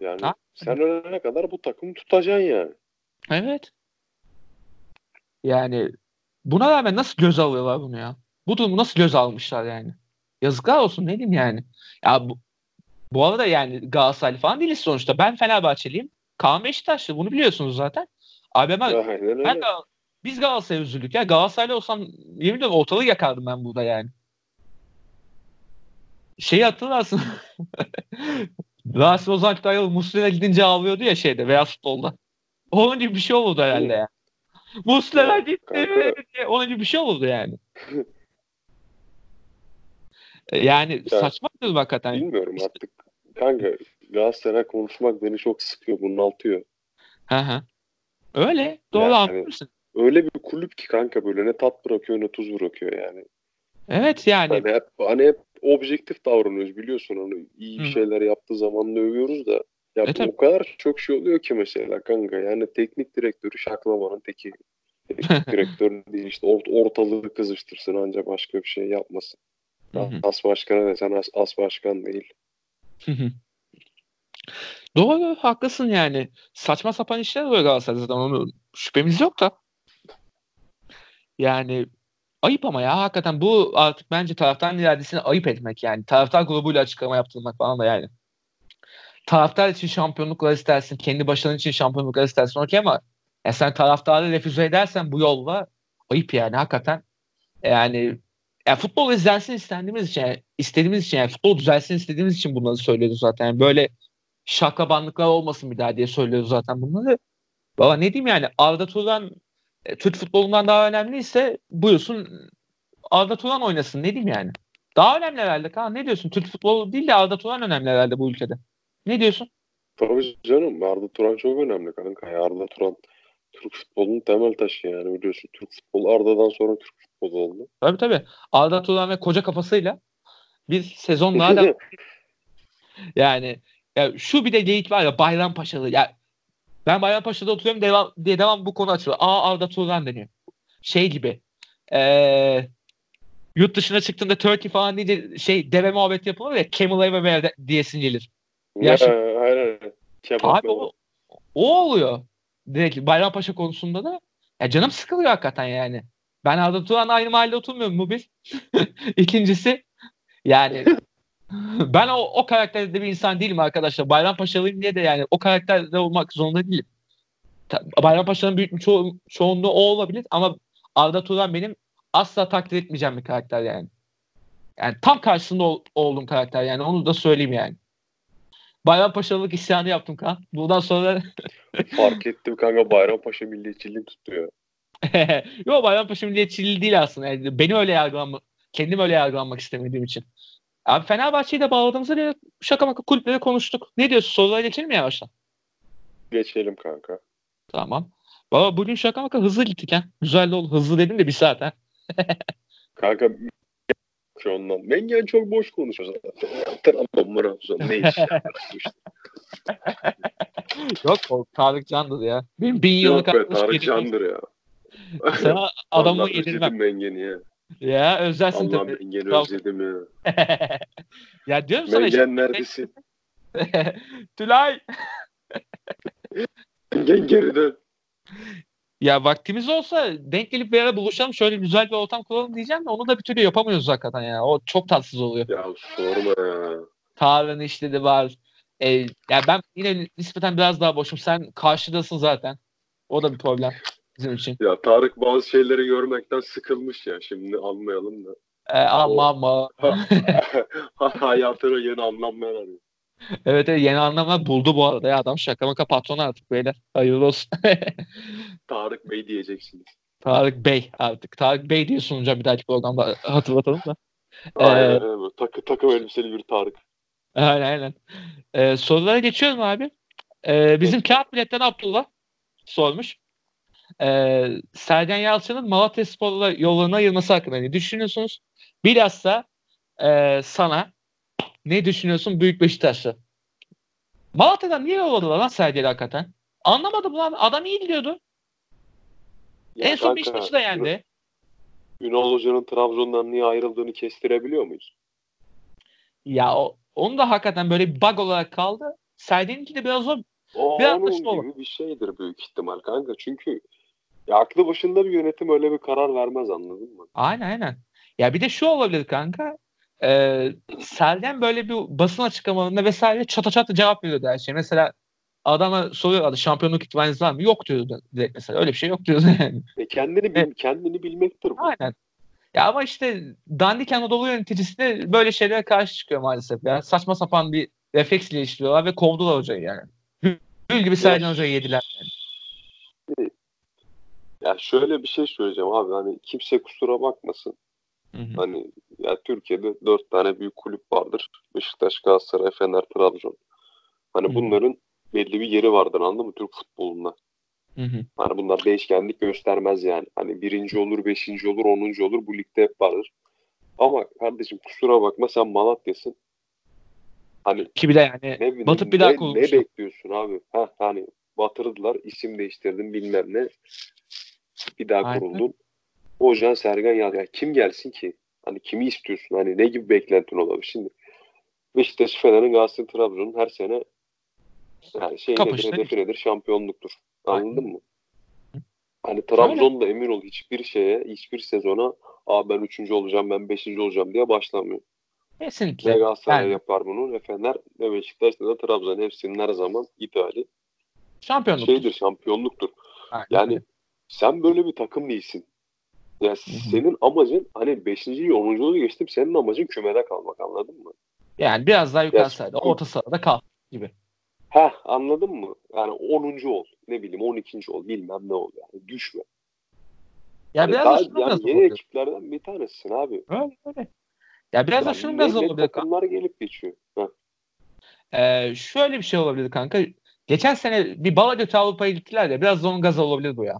yani Ha? sen ölene kadar bu takımı tutacaksın yani. Evet. Yani buna rağmen nasıl göz alıyorlar bunu ya? Bu durumu nasıl göz almışlar yani? Yazıklar olsun ne diyeyim yani. Ya bu, bu arada yani Galatasaraylı falan değiliz sonuçta. Ben Fenerbahçeliyim. Kaan Beşiktaşlı. Bunu biliyorsunuz zaten. Abi ben, ben biz Galatasaray'a üzüldük ya. Galatasaraylı olsam yemin ediyorum ortalığı yakardım ben burada yani. Şeyi hatırlarsın. [laughs] Rasim Ozan Kütahyalı Muslera gidince ağlıyordu ya şeyde veya futbolda. Onun gibi bir şey olurdu herhalde ya. Muslera gitti. Onun gibi bir şey olurdu yani. yani Ya, saçma durum hakikaten. Bilmiyorum artık. Kanka Galatasaray konuşmak beni çok sıkıyor, bunaltıyor. Hı hı. Öyle. Doğru Yani- anlıyorsun. Öyle bir kulüp ki kanka böyle ne tat bırakıyor ne tuz bırakıyor yani. Evet yani. Hani hep, hani hep objektif davranıyoruz biliyorsun onu. iyi Hı. şeyler yaptığı zaman övüyoruz da. Ya E, o kadar çok şey oluyor ki mesela kanka. Yani teknik direktörü şaklamanın teki. Teknik [laughs] direktör değil işte ort- ortalığı kızıştırsın ancak başka bir şey yapmasın. As başkana desen as, as başkan değil. Doğru haklısın yani. Saçma sapan işler oluyor Galatasaray'da zaten onu şüphemiz yok da. Yani ayıp ama ya hakikaten bu artık bence taraftarın iradesini ayıp etmek yani. Taraftar grubuyla açıklama yaptırmak falan da yani. Taraftar için şampiyonluklar istersin. Kendi başarın için şampiyonluklar istersin. Okey ama ya sen taraftarı refüze edersen bu yolla ayıp yani hakikaten. Yani ya futbol izlensin istendiğimiz için, yani istediğimiz için yani futbol düzelsin istediğimiz için bunları söylüyoruz zaten. Yani böyle şaklabanlıklar olmasın bir daha diye söylüyoruz zaten bunları. Baba ne diyeyim yani Arda Turan e, Türk futbolundan daha önemliyse buyursun Arda Turan oynasın ne diyeyim yani. Daha önemli herhalde Kaan ne diyorsun? Türk futbolu değil de Arda Turan önemli herhalde bu ülkede. Ne diyorsun? Tabii canım Arda Turan çok önemli kanka. Arda Turan Türk futbolunun temel taşı yani biliyorsun. Türk futbolu Arda'dan sonra Türk futbolu oldu. Tabii tabii. Arda Turan ve koca kafasıyla bir sezon daha da [laughs] yani ya şu bir de geyik var ya Bayrampaşalı ya ben Bayrampaşa'da oturuyorum devam, diye devam bu konu açılıyor. Aa Arda Turan deniyor. Şey gibi eee yurt dışına çıktığında Turkey falan deyince şey deve muhabbet yapılır ya Camel Everywhere diyesin gelir. Ya Ya, şimdi- aynen. Abi o, o oluyor. Direkt Bayrampaşa konusunda da ya canım sıkılıyor hakikaten yani. Ben Arda Turan'la aynı mahallede oturmuyorum bu bir. [laughs] İkincisi yani [laughs] ben o, o karakterde bir insan değilim arkadaşlar. Bayrampaşalıyım diye de yani o karakterde olmak zorunda değilim. Ta- Bayrampaşa'nın büyük bir ço- çoğunluğu o olabilir ama Arda Turan benim asla takdir etmeyeceğim bir karakter yani. Yani tam karşısında ol, olduğum karakter yani onu da söyleyeyim yani. Bayrampaşalılık isyanı yaptım kan. Bundan sonra [laughs] Fark ettim kanka Bayrampaşa milliyetçiliğini tutuyor. [laughs] Yok Bayrampaşa milliyetçiliği değil aslında. Yani beni öyle yargılanmak, kendim öyle yargılanmak istemediğim için. Abi Fenerbahçe'yi de bağladığımızda bir şaka maka kulüpleri konuştuk. Ne diyorsun? Sorulara geçelim mi yavaştan? Geçelim kanka. Tamam. Baba bugün şaka maka hızlı gittik ha. Güzel de oldu. Hızlı dedim de bir saat ha. Kanka şu ondan. Mengen çok boş konuşuyor zaten. [laughs] Trabzon, Trabzon ne iş. [laughs] Yok o Tarık Can'dır ya. Benim bin yıllık Yok be Tarık. Can'dır ya. Sana adamı yedirmem. Mengen'i ya. Ya özlersin Allah tabii. Mengen'i Trabzon. özledim ya. [laughs] ya diyorum sana işte. Mengen neredesin? [laughs] Tülay. [laughs] Mengen geri dön. Ya vaktimiz olsa denk gelip bir ara buluşalım şöyle güzel bir ortam kuralım diyeceğim de onu da bir türlü yapamıyoruz hakikaten ya. O çok tatsız oluyor. Ya sorma ya. Tarık'ın işleri var. E, ya ben yine nispeten biraz daha boşum. Sen karşıdasın zaten. O da bir problem bizim için. Ya Tarık bazı şeyleri görmekten sıkılmış ya. Şimdi anlayalım da. E, ama [laughs] ama. Hayatına yeni anlamlar arıyor. Evet, evet yeni anlamlar buldu bu arada ya adam şaka maka patron artık beyler. Hayırlı olsun. [laughs] Tarık Bey diyeceksiniz. Tarık Bey artık. Tarık Bey diye sunacağım bir dahaki programda [laughs] hatırlatalım da. Aynen öyle. Takı, takım elbiseli bir Tarık. Aynen aynen. Ee, sorulara geçiyorum abi. Ee, bizim kağıt biletten Abdullah sormuş. Ee, Sergen Yalçın'ın Malatya Spor'la yollarına ayırması hakkında ne düşünüyorsunuz? Bilhassa e, sana ne düşünüyorsun Büyük Beşiktaş'ta? Malatya'dan niye yolladılar lan Sergen'i hakikaten? Anlamadım lan. Adam iyi gidiyordu. Ya en son Beşiktaş'ı da yendi. Ünal Hoca'nın Trabzon'dan niye ayrıldığını kestirebiliyor muyuz? Ya o, onu da hakikaten böyle bir bug olarak kaldı. Sergen'inki de biraz o O Bir onun anlaşma gibi bir şeydir büyük ihtimal kanka. Çünkü ya aklı başında bir yönetim öyle bir karar vermez anladın mı? Aynen aynen. Ya bir de şu olabilir kanka. Ee, Sergen böyle bir basın açıklamalarında vesaire çata çata cevap veriyordu her şey. Mesela adama soruyorlardı şampiyonluk ihtimaliniz var mı? Yok diyordu direkt mesela. Öyle bir şey yok diyordu [laughs] yani. E kendini bil, kendini bilmektir bu. Aynen. Ya ama işte Dandik Anadolu yöneticisi de böyle şeylere karşı çıkıyor maalesef ya. Saçma sapan bir refleksle işliyorlar ve kovdular hocayı yani. Gül gibi Sergen hocayı yediler. Yani. Ya şöyle bir şey söyleyeceğim abi hani kimse kusura bakmasın. Hı hı. Hani ya Türkiye'de dört tane büyük kulüp vardır. Beşiktaş, Galatasaray, Fener, Trabzon. Hani Hı hı. bunların belli bir yeri vardır anladın mı Türk futbolunda. Hı hı. Hani bunlar değişkenlik göstermez yani. Hani birinci olur, beşinci olur, onuncu olur. Bu ligde hep vardır. Ama kardeşim kusura bakma sen Malatya'sın. Hani Ki bir de yani ne, bileyim, batıp bir daha ne, ne bekliyorsun abi? Ha hani batırdılar, isim değiştirdin bilmem ne. Bir daha Aynen. kuruldun. Hocan Sergen ya, ya kim gelsin ki? Hani kimi istiyorsun? Hani ne gibi beklentin olabilir? Şimdi Beşiktaş, Fener'in Galatasaray, Trabzon'un her sene yani şey Kapıştı. nedir, hedefi nedir? Şampiyonluktur. Anladın Aynen. mı? Hani Trabzon'da emin ol hiçbir şeye, hiçbir sezona Aa ben üçüncü olacağım, ben beşinci olacağım diye başlamıyor. Ne Kesinlikle. Galatasaray Yani. yapar bunu, ne Fener, ne Beşiktaş, ne de Trabzon. Hepsinin her zaman ideali Şampiyonluk. şeydir, şampiyonluktur. Aynen Yani öyle. Sen böyle bir takım değilsin. Ya senin amacın hani 5. 10. geçtim senin amacın kümede kalmak anladın mı? yani biraz daha yukarı sırada, orta sırada kal gibi. Heh anladın mı? Yani 10. ol. Ne bileyim 12. ol. Bilmem ne ol yani. Düşme. Ya Hani biraz daha- da şunu yani biraz yeni olabilir. ekiplerden bir tanesisin abi. Öyle öyle. Ya biraz da Yani şunu ne- biraz olabilir. takımlar gelip geçiyor. Heh. Ee, şöyle bir şey olabilir kanka. Geçen sene bir bala götü Avrupa'ya gittiler ya. Biraz da onun gazı olabilir bu ya.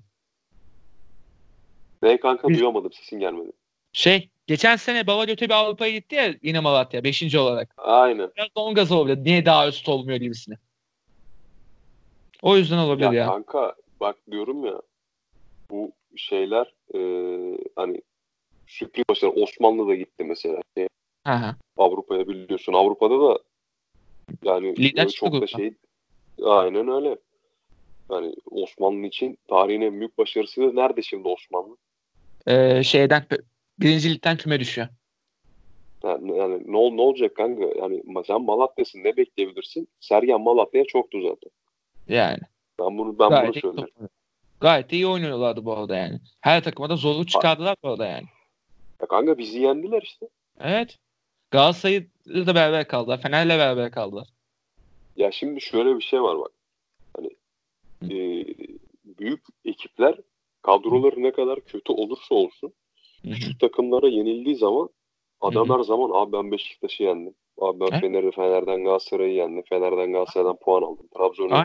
Ne kanka Biz- duyamadım sesin gelmedi. Şey geçen sene bala götü bir Avrupa'ya gitti ya yine Malatya 5. olarak. Aynen. Biraz da gazı olabilir. Niye daha üst olmuyor gibisine. O yüzden olabilir Ya, ya. kanka bak diyorum ya bu şeyler e, hani sürpriz başarı Osmanlı da gitti mesela. Şey. Avrupa'ya biliyorsun. Avrupa'da da yani Lider çok da şey aynen öyle. Yani Osmanlı için tarihin en büyük başarısı da nerede şimdi Osmanlı? Ee, şeyden birinci ligden küme düşüyor. Yani, yani ne, ol- ne olacak kanka? Yani sen Malatya'sın ne bekleyebilirsin? Sergen Malatya'ya çoktu zaten. Yani. Ben bunu ben Gayet bunu söylüyorum. top- Gayet iyi oynuyorlardı bu arada yani. Her takıma da zorluk çıkardılar bu arada yani. Ya kanka bizi yendiler işte. Evet. Galatasaray'la da beraber kaldılar. Fener'le beraber kaldılar. Ya şimdi şöyle bir şey var bak. Hani e, büyük ekipler kadroları ne kadar kötü olursa olsun küçük takımlara yenildiği zaman adam her zaman abi ben Beşiktaş'ı yendim. Abi ben. Fener'i Fener'den Galatasaray'ı yendim. Fener'den Galatasaray'dan puan aldım. Trabzon'u.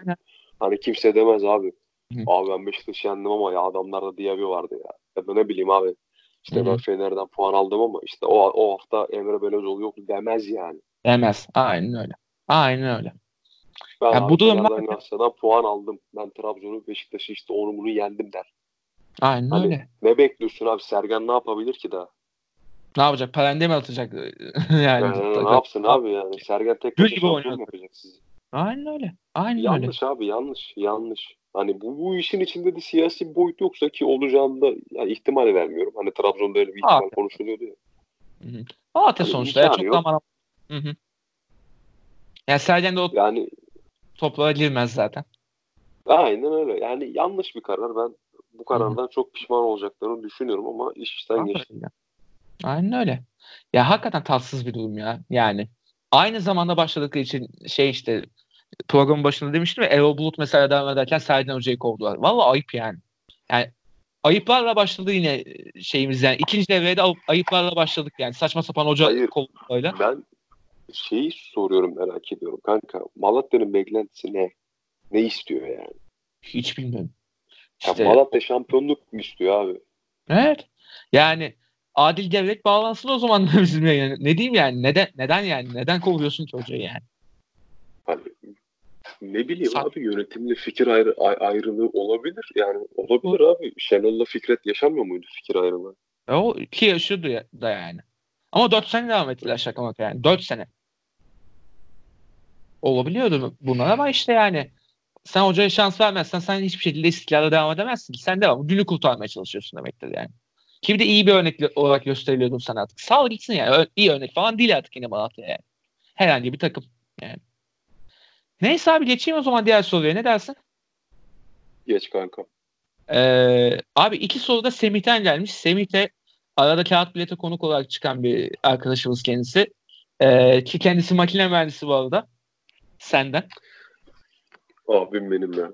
Hani kimse demez abi. Hı. Abi ben Beşiktaş'ı yendim ama ya adamlarda Diaby vardı ya. Ya da ne bileyim abi. İşte ben Fener'den puan aldım ama işte o, o hafta Emre Belözoğlu yoktu demez yani. Demez. Aynen öyle. Aynen öyle. Ben Ya abi bu durum Fener'den var- Galatasaray'dan puan aldım. Ben Trabzon'u Beşiktaş'ı işte onu bunu yendim der. Aynen Hani- öyle. Ne bekliyorsun abi? Sergen ne yapabilir ki daha? Ne yapacak? Parende mi atacak? [laughs] yani, Yani ne yapsın abi yani? Sergen tek Gül başına gibi oynuyor. mu yapacak sizi? Aynen öyle. Aynen öyle. Yanlış abi yanlış. Yanlış. Hani bu, bu işin içinde de siyasi bir boyut yoksa ki olacağını da yani ihtimal vermiyorum. Hani Trabzon'da öyle bir ihtimal Abi. konuşuluyordu ya. Malatya Hani sonuçta. Ya, çok yok. da aman Hı hı. Yani Sergen de o Yani toplara girmez zaten. aynen öyle. Yani yanlış bir karar. Ben bu karardan çok pişman olacaklarını düşünüyorum ama iş işten Aynen geçti. öyle. Aynen öyle. Ya hakikaten tatsız bir durum ya. Yani aynı zamanda başladıkları için şey işte programın başında demiştim ya Erol Bulut mesela devam ederken Sergen Hoca'yı kovdular. Valla ayıp yani. Yani ayıplarla başladı yine şeyimiz yani. ikinci devrede ayıplarla başladık yani. Saçma sapan hoca Hayır. Ben şeyi soruyorum merak ediyorum kanka. Malatya'nın beklentisi ne? Ne istiyor yani? Hiç bilmiyorum. İşte, ya Malatya şampiyonluk istiyor abi? Evet. Yani adil devlet bağlansın o zaman [laughs] da bizim yani. Ne diyeyim yani? Neden neden yani? Neden kovuyorsun hocayı yani? Hani ne bileyim Sa- abi yönetimle fikir ayrı, ayrılığı olabilir. Yani olabilir o, abi. Şenol'la Fikret yaşamıyor muydu fikir ayrılığı? E o ki yaşıyordu ya, da yani. Ama 4 sene devam ettiler şaka maka yani. 4 sene. Olabiliyordu bunlar ama işte yani sen hocaya şans vermezsen sen hiçbir şekilde istikrarla devam edemezsin. Sen devam. Günü kurtarmaya çalışıyorsun demektir yani. Ki bir de iyi bir örnek olarak gösteriliyordun sen artık. Sağ ol gitsin yani. İyi örnek falan değil artık yine Malatya yani. Herhangi bir takım yani. Neyse abi geçeyim o zaman diğer soruya. Ne dersin? Geç kanka. Ee, abi iki soru da Semih'ten gelmiş. Semih'te arada kağıt bilete konuk olarak çıkan bir arkadaşımız kendisi. Ee, ki kendisi makine mühendisi bu arada. Senden. Abim benim ya.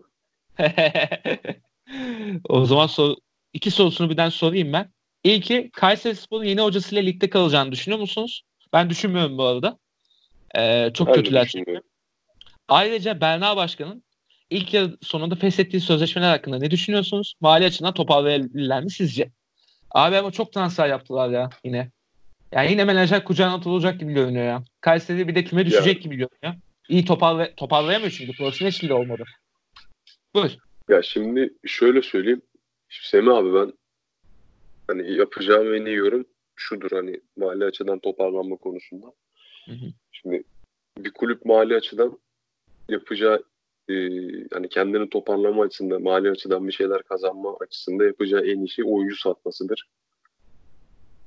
[laughs] o zaman sor, iki sorusunu birden sorayım ben. İlki Kayseri Spor'un yeni hocasıyla ligde kalacağını düşünüyor musunuz? Ben düşünmüyorum bu arada. Ee, çok ben kötüler çünkü. Ayrıca Berna Başkan'ın ilk yıl sonunda feshettiği sözleşmeler hakkında ne düşünüyorsunuz? Mali açıdan toparlayabilirler mi sizce? Abi ama çok transfer yaptılar ya yine. Yani yine menajer kucağına atılacak gibi görünüyor ya. Kayseri bir de küme düşecek ya. gibi görünüyor. İyi toparlay toparlayamıyor çünkü profesyonel de olmadı. Buyur. Ya şimdi şöyle söyleyeyim. Şimdi Semih abi ben hani yapacağım en iyi yorum şudur hani mali açıdan toparlanma konusunda. Hı hı. Şimdi bir kulüp mali açıdan yapacağı e, hani kendini toparlama açısından, mali açıdan bir şeyler kazanma açısında yapacağı en iyi şey oyuncu satmasıdır.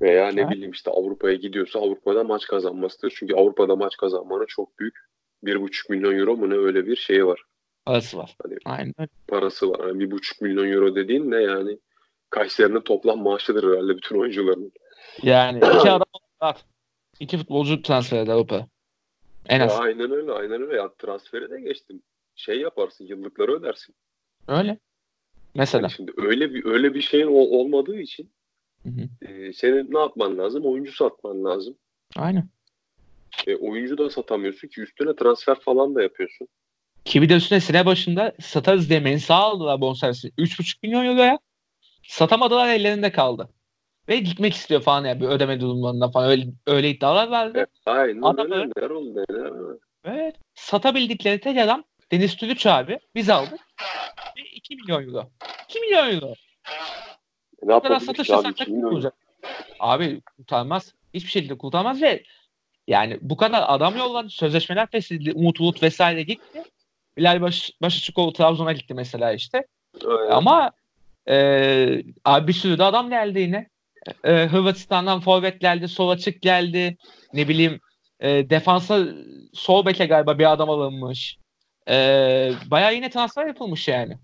Veya ne evet. bileyim işte Avrupa'ya gidiyorsa Avrupa'da maç kazanmasıdır. Çünkü Avrupa'da maç kazanmanın çok büyük bir buçuk milyon euro mu ne öyle bir şeyi var. Parası var. Hani Aynen. Parası var. Yani bir buçuk milyon euro dediğin ne yani? Kayseri'nin toplam maaşıdır herhalde bütün oyuncuların. Yani [clears throat] iki adam var. İki futbolcu transfer eder Avrupa. En az. Ya aynen öyle, aynen öyle. Ya transferi de geçtim. Şey yaparsın, yıllıkları ödersin. Öyle. Mesela. Yani şimdi öyle bir öyle bir şeyin ol, olmadığı için hı hı. E, senin ne yapman lazım? Oyuncu satman lazım. Aynen. E, oyuncu da satamıyorsun ki üstüne transfer falan da yapıyorsun. Ki bir de üstüne sene başında satarız diye mensa aldılar bonservisi. 3,5 milyon euroya. Satamadılar ellerinde kaldı. Ve gitmek istiyor falan yani bir ödeme durumlarında falan öyle, öyle iddialar vardı. Evet, aynen Adam öyle. Neler oldu neler Evet. Satabildikleri tek adam Deniz Tülüç abi. Biz aldık. Ve 2 milyon euro. 2 milyon euro. E, ne yapalım? Satış abi, olacak. Abi kurtarmaz. Hiçbir şekilde kurtarmaz ve yani bu kadar adam yolladı. Sözleşmeler feshedildi. Umut Bulut vesaire gitti. Bilal Baş, Başıçıkoğlu Trabzon'a gitti mesela işte. Öyle. Ama e, abi bir sürü de adam geldi yine. E, Hırvatistan'dan forvet geldi. Sol açık geldi. Ne bileyim e, defansa sol beke galiba bir adam alınmış. E, bayağı yine transfer yapılmış yani.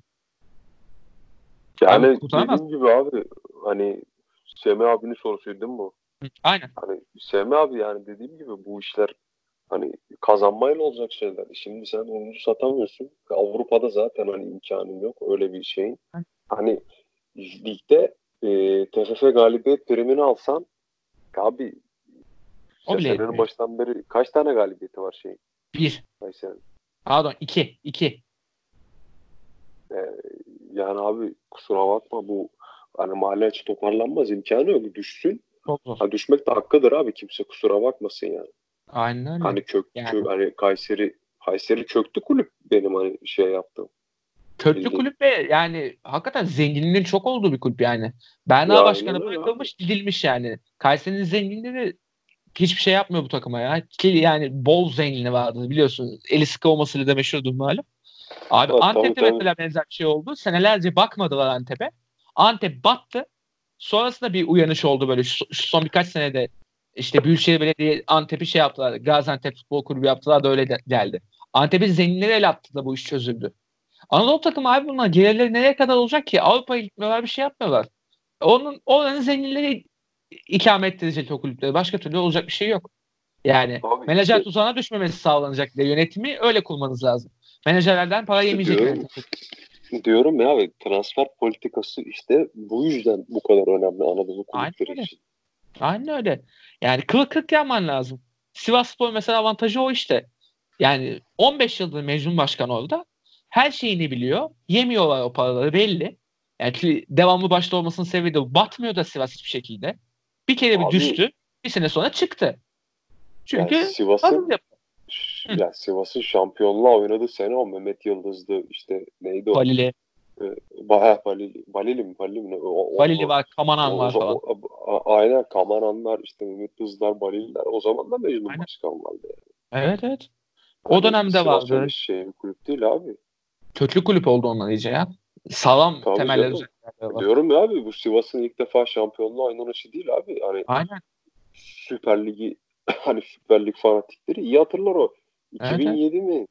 Yani abi, dediğim gibi abi hani Semih abinin sorusuydu değil mi bu? Aynen. Hani Semih abi yani dediğim gibi bu işler hani kazanmayla olacak şeyler. Şimdi sen oyuncu satamıyorsun. Avrupa'da zaten hani imkanın yok öyle bir şeyin. Hani ligde e, TFF galibiyet primini alsan abi o bile senenin baştan beri kaç tane galibiyeti var şeyin? Bir. Kayseri'nin. Pardon iki. iki. Ee, yani abi kusura bakma bu hani mahalle açı toparlanmaz imkanı yok. Düşsün. Çok zor. Ha, düşmek de hakkıdır abi. Kimse kusura bakmasın yani. Aynen öyle. Hani kök, yani. kök hani Kayseri Kayseri köklü kulüp benim hani şey yaptığım. Köklü kulüp ve yani hakikaten zenginliğinin çok olduğu bir kulüp yani. Berna ya Başkanı bırakılmış, didilmiş yani. Kayseri'nin zenginliği hiçbir şey yapmıyor bu takıma ya. Ki yani bol zengini vardı biliyorsun. Eli sıkı olmasıyla da meşhurdur malum. Abi ha, Antep'te tamam, mesela benzer bir şey oldu. Senelerce bakmadılar Antep'e. Antep battı. Sonrasında bir uyanış oldu böyle şu, şu son birkaç senede işte Büyükşehir Belediye Antep'i şey yaptılar. Gaziantep Futbol Kulübü yaptılar da öyle de geldi. Antep'in zenginleri el attı da bu iş çözüldü. Anadolu takımı abi bunlar gelirleri nereye kadar olacak ki? Avrupa'ya gitmiyorlar bir şey yapmıyorlar. Onun oranın zenginleri ikame ettirecek o kulüpleri. Başka türlü olacak bir şey yok. Yani abi, menajer işte, tuzağına düşmemesi sağlanacak diye yönetimi öyle kurmanız lazım. Menajerlerden para yemeyecek. diyorum ya ve transfer politikası işte bu yüzden bu kadar önemli Anadolu kulüpleri için. Aynen öyle. Yani kılık kırk yapman lazım. Sivas Spor mesela avantajı o işte. Yani 15 yıldır mecnun başkan orada. Her şeyini biliyor. Yemiyorlar o paraları belli. Yani devamlı başta olmasının sebebi de batmıyor da Sivas hiçbir şekilde. Bir kere bir Abi, düştü. Bir sene sonra çıktı. Çünkü yani Sivas'ın ya [laughs] Sivas'ın şampiyonluğa oynadığı sene o Mehmet Yıldız'dı işte neydi o? Balili. Ee, Bayağı Balili, Balili mi? Balili mi? O, Balili var, Kamanan var falan. O, o, aynen Kamananlar, işte Mehmet Yıldızlar, Balililer. O zaman da Mecnun aynen. Başkan vardı yani. Evet evet. O yani dönemde vardı. Şey, kulüp değil abi. Köklü kulüp oldu onlar iyice ya. Sağlam Tabii temeller Diyorum ya abi bu Sivas'ın ilk defa şampiyonluğu oynanışı değil abi. Hani Aynen. Süper Ligi [clears throat] hani Süper Lig fanatikleri iyi hatırlar o. 2007 evet, mi?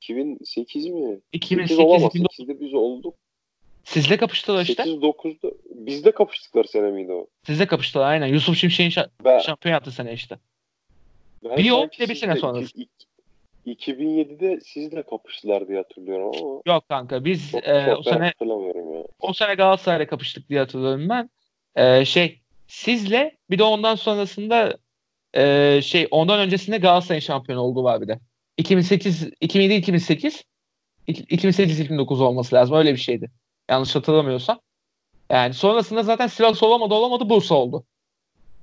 2008 mi? 2008 olamaz. 8'de biz olduk. Sizle kapıştılar işte. 8-9'da bizde kapıştıkları sene miydi o? Sizle kapıştılar aynen. Yusuf Şimşek'in şa- ben, şampiyon yaptı sene işte. Bir o bir sene sonra. 2007'de sizle kapıştılar diye hatırlıyorum ama. Yok kanka biz çok, e, çok o sene ya. o sene Galatasaray'la kapıştık diye hatırlıyorum ben. E, şey sizle bir de ondan sonrasında e, şey ondan öncesinde Galatasaray şampiyon olduğu var bir de. 2008 2007 2008 2008 2009 olması lazım. Öyle bir şeydi. Yanlış hatırlamıyorsam. Yani sonrasında zaten Sivas olamadı olamadı Bursa oldu.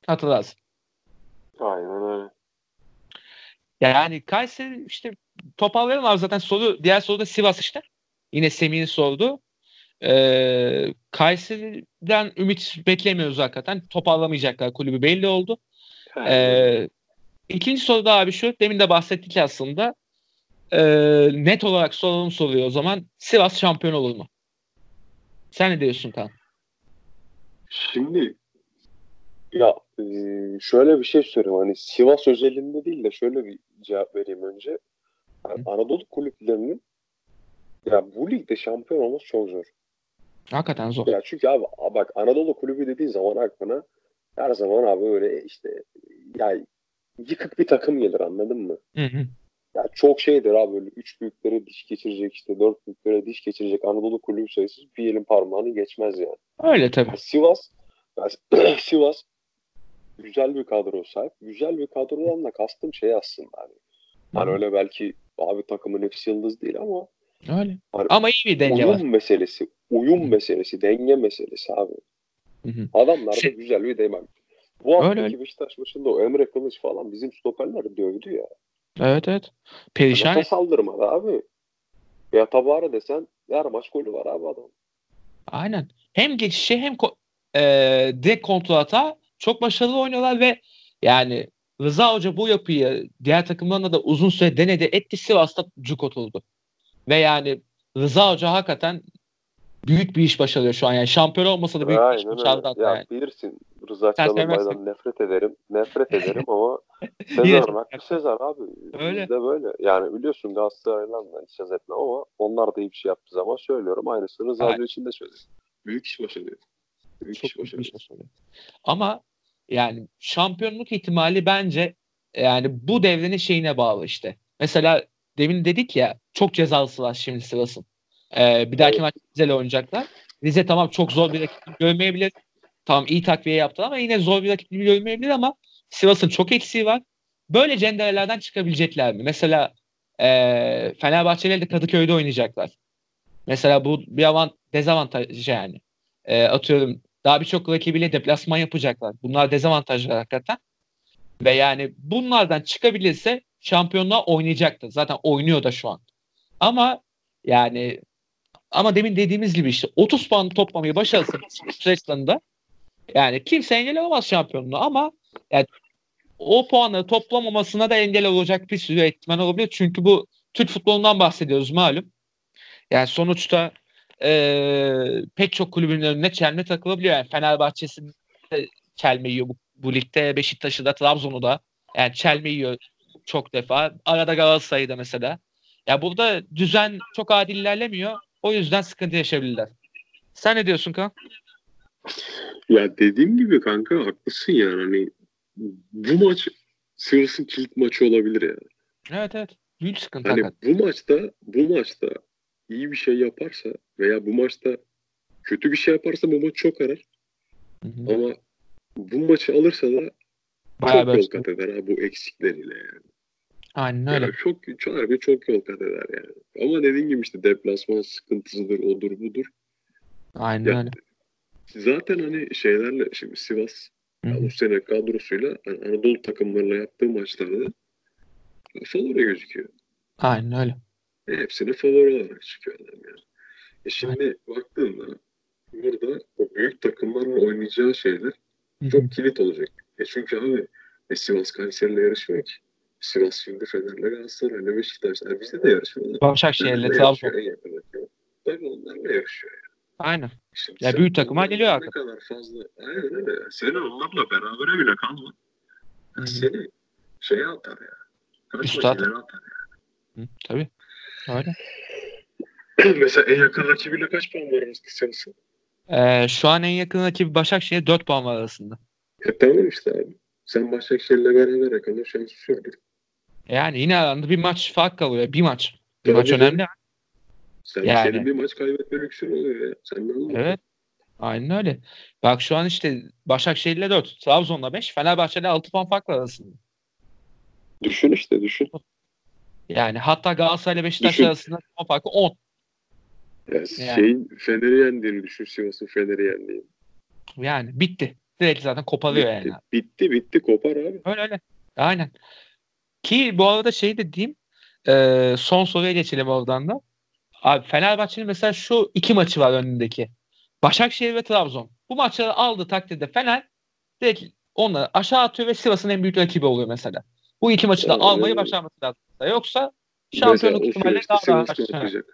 Hatırlarsın. Aynen öyle. Yani Kayseri işte toparlayalım abi zaten soru diğer soru da Sivas işte. Yine Semih'in sordu. Ee, Kayseri'den ümit beklemiyoruz hakikaten. Toparlamayacaklar kulübü belli oldu. Ee, ikinci soru da abi şu. Demin de bahsettik aslında. Ee, net olarak soralım soruyor o zaman. Sivas şampiyon olur mu? Sen ne diyorsun Kaan? Şimdi ya e, şöyle bir şey söyleyeyim. Hani Sivas özelinde değil de şöyle bir cevap vereyim önce. Yani Anadolu kulüplerinin ya bu ligde şampiyon olması çok zor. Hakikaten zor. Ya çünkü abi bak Anadolu kulübü dediğin zaman aklına her zaman abi öyle işte ya yıkık bir takım gelir anladın mı? Hı hı. Ya çok şeydir abi böyle üç büyüklere diş geçirecek işte dört büyüklere diş geçirecek Anadolu kulübü sayısı bir elin parmağını geçmez yani. Öyle tabii. Yani Sivas yani [clears throat] Sivas güzel bir kadro sahip. Güzel bir kadrodan da kastım şey aslında hani. Hani öyle belki abi takımın hepsi yıldız değil ama öyle. Hani ama iyi bir denge uyum var. meselesi, uyum Hı. meselesi, denge meselesi abi. Hı Adamlar da şey, güzel bir denge. Bu haftaki öyle, Beşiktaş maçında o Emre Kılıç falan bizim stoperleri dövdü ya. Evet evet. Perişan. Nefes saldırmadı abi. Ya Tabara desen her maç golü var abi adam. Aynen. Hem geçişe hem ko- e, de kontrata çok başarılı oynuyorlar ve yani Rıza Hoca bu yapıyı diğer takımlarına da uzun süre denedi etti Sivas'ta cuk oturdu. Ve yani Rıza Hoca hakikaten büyük bir iş başarıyor şu an. Yani şampiyon olmasa da büyük Aynen bir iş başardı hatta ya yani. Bilirsin Rıza Çalınbay'dan nefret ederim. Nefret ederim [laughs] ama [laughs] Sezar'ın hakkı Sezar abi. Öyle. Bizde böyle. Yani biliyorsun Galatasaray'la hiç söz etmem ama onlar da iyi bir şey yaptığı zaman söylüyorum. Aynısını Rıza Hoca için de söylüyorum. Büyük iş başarıyor. Büyük Çok iş başarıyor. Iş başarıyor. Ama yani şampiyonluk ihtimali bence yani bu devrenin şeyine bağlı işte. Mesela demin dedik ya çok cezalısı var şimdi Sivas'ın. Ee, bir dahaki maç Rize'yle oynayacaklar. Rize tamam çok zor bir rakip görmeyebilir. Tamam iyi takviye yaptı ama yine zor bir rakip görmeyebilir ama Sivas'ın çok eksiği var. Böyle cenderelerden çıkabilecekler mi? Mesela e, Fenerbahçe'yle de Kadıköy'de oynayacaklar. Mesela bu bir avant dezavantaj yani. E, atıyorum daha birçok rakibiyle deplasman yapacaklar. Bunlar dezavantajlar hakikaten. Ve yani bunlardan çıkabilirse şampiyonluğa oynayacaktır. Zaten oynuyor da şu an. Ama yani demin dediğimiz gibi işte 30 puan toplamayı başarırsa Sırbistan'da yani kimse engel olamaz şampiyonluğu ama yani o puanları toplamamasına da engel olacak bir sürü ihtimal olabilir. Çünkü bu Türk futbolundan bahsediyoruz malum. Yani sonuçta e, pek çok kulübün önüne çelme takılabiliyor. Yani Fenerbahçe'sinde çelme yiyor bu, bu ligde. Beşiktaş'ı da Trabzon'u da yani çelme yiyor çok defa. Arada Galatasaray'da mesela. Ya burada düzen çok adil ilerlemiyor. O yüzden sıkıntı yaşayabilirler. Sen ne diyorsun kan? Ya dediğim gibi kanka haklısın yani. Hani bu maç Sivas'ın kilit maçı olabilir yani. Evet evet. Büyük sıkıntı. Hani hakikaten. bu maçta bu maçta iyi bir şey yaparsa veya bu maçta kötü bir şey yaparsa bu maç çok arar. Hı hı. Ama bu maçı alırsa da Bayağı çok yol kat eder ha bu eksikleriyle yani. Aynen öyle. Yani çok, çok harbi çok yol kat eder yani. Ama dediğin gibi işte deplasman sıkıntısıdır, odur budur. Aynen Ya, öyle. Zaten hani şeylerle şimdi Sivas hı. bu sene kadrosuyla hani Anadolu takımlarıyla yaptığı maçlarda favori gözüküyor. Aynen öyle. Hepsini favori olarak çıkıyor adam yani. E şimdi baktığında burada o büyük takımlarla oynayacağı şeyler çok kilit olacak. E çünkü abi e Sivas Kayseri'yle yarışmıyor ki. Sivas şimdi Fener'le Galatasaray'la Beşiktaş'la bizde de yarışmıyor. Başakşehir'le Trabzon. Tabii onlarla yarışıyor. Yani. Aynen. Şimdi Ya büyük takıma geliyor Ne artık. kadar fazla. Aynen öyle. Senin onlarla berabere bile kalma. Hı. Seni şeye atar ya. Kaç Üstad. maç ileri atar Hı, tabii. Öyle. [clears throat] ya. Mesela en yakın rakibiyle kaç puan var arasında sensin? Ee, şu an en yakın rakibi Başakşehir 4 puan var arasında. E tamam işte abi. Sen Başakşehir'le beraber kalın şansı yok. Yani yine aranda bir maç fark kalıyor. Bir maç. Bir Tabii maç canım. önemli. Sen, Yani. Senin bir maç kaybetme lüksün oluyor ya. Sen ne anladın? Evet. Aynen öyle. Bak şu an işte Başakşehir'le 4, Trabzon'la 5, Fenerbahçe'yle 6 puan fark var arasında. Düşün işte düşün. Yani hatta Galatasaray'la Beşiktaş Düşün. arasında puan farkı 10. Ya Yani. şeyin Fener'i yendiğini düşün. Sivas'ın Fener'i yendiğini. Yani bitti. Direkt zaten koparıyor Bitti, yani. bitti bitti kopar abi. Öyle öyle. Aynen. Ki bu arada şey de diyeyim. e, son soruya geçelim oradan da. Abi Fenerbahçe'nin mesela şu iki maçı var önündeki. Başakşehir ve Trabzon. Bu maçları aldığı takdirde Fener direkt onları aşağı atıyor ve Sivas'ın en büyük rakibi oluyor mesela. Bu iki maçı da Aynen almayı öyle. başarması lazım. Yoksa şampiyonluk ihtimali daha yapacak?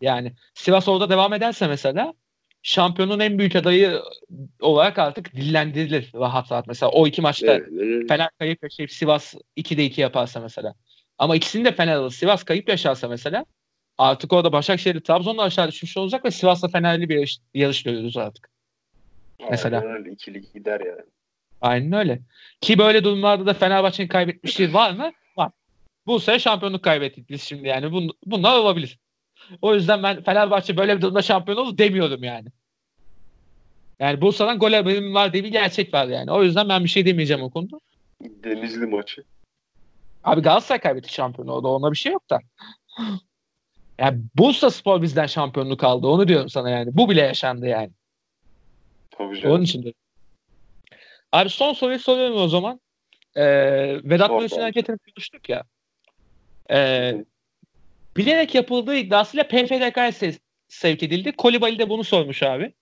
Yani Sivas orada devam ederse mesela şampiyonun en büyük adayı olarak artık dillendirilir rahat rahat. Mesela o iki maçta Evet. Fener kayıp yaşayıp Sivas 2'de 2 yaparsa mesela. Ama ikisini de Fener alır. Sivas kayıp yaşarsa mesela artık orada Başakşehir'le Trabzon'da aşağı düşmüş olacak ve Sivas'la Fener'li bir yarış, yarış görüyoruz artık. mesela. Aynen öyle. İkili gider yani. Aynen öyle. Ki böyle durumlarda da Fenerbahçe'nin kaybetmişliği var mı? Var. Bu sene şampiyonluk kaybettik biz şimdi yani. Bun, bunlar olabilir. O yüzden ben Fenerbahçe böyle bir durumda şampiyon olur demiyorum yani. Yani Bursa'dan gol haberim var diye bir gerçek var yani. O yüzden ben bir şey demeyeceğim o konuda. Denizli maçı. Abi Galatasaray kaybetti şampiyonu orada. Ona bir şey yok da. Yani Bursa Spor bizden şampiyonluk aldı. Onu diyorum sana yani. Bu bile yaşandı yani. Tabii canım. Onun için de. Abi son soruyu soruyorum o zaman. Ee, Vedat Muriç'in hareketini konuştuk ya. Ee, bilerek yapıldığı iddiasıyla PFDK'ya se- sevk edildi. Kolibali de bunu sormuş abi.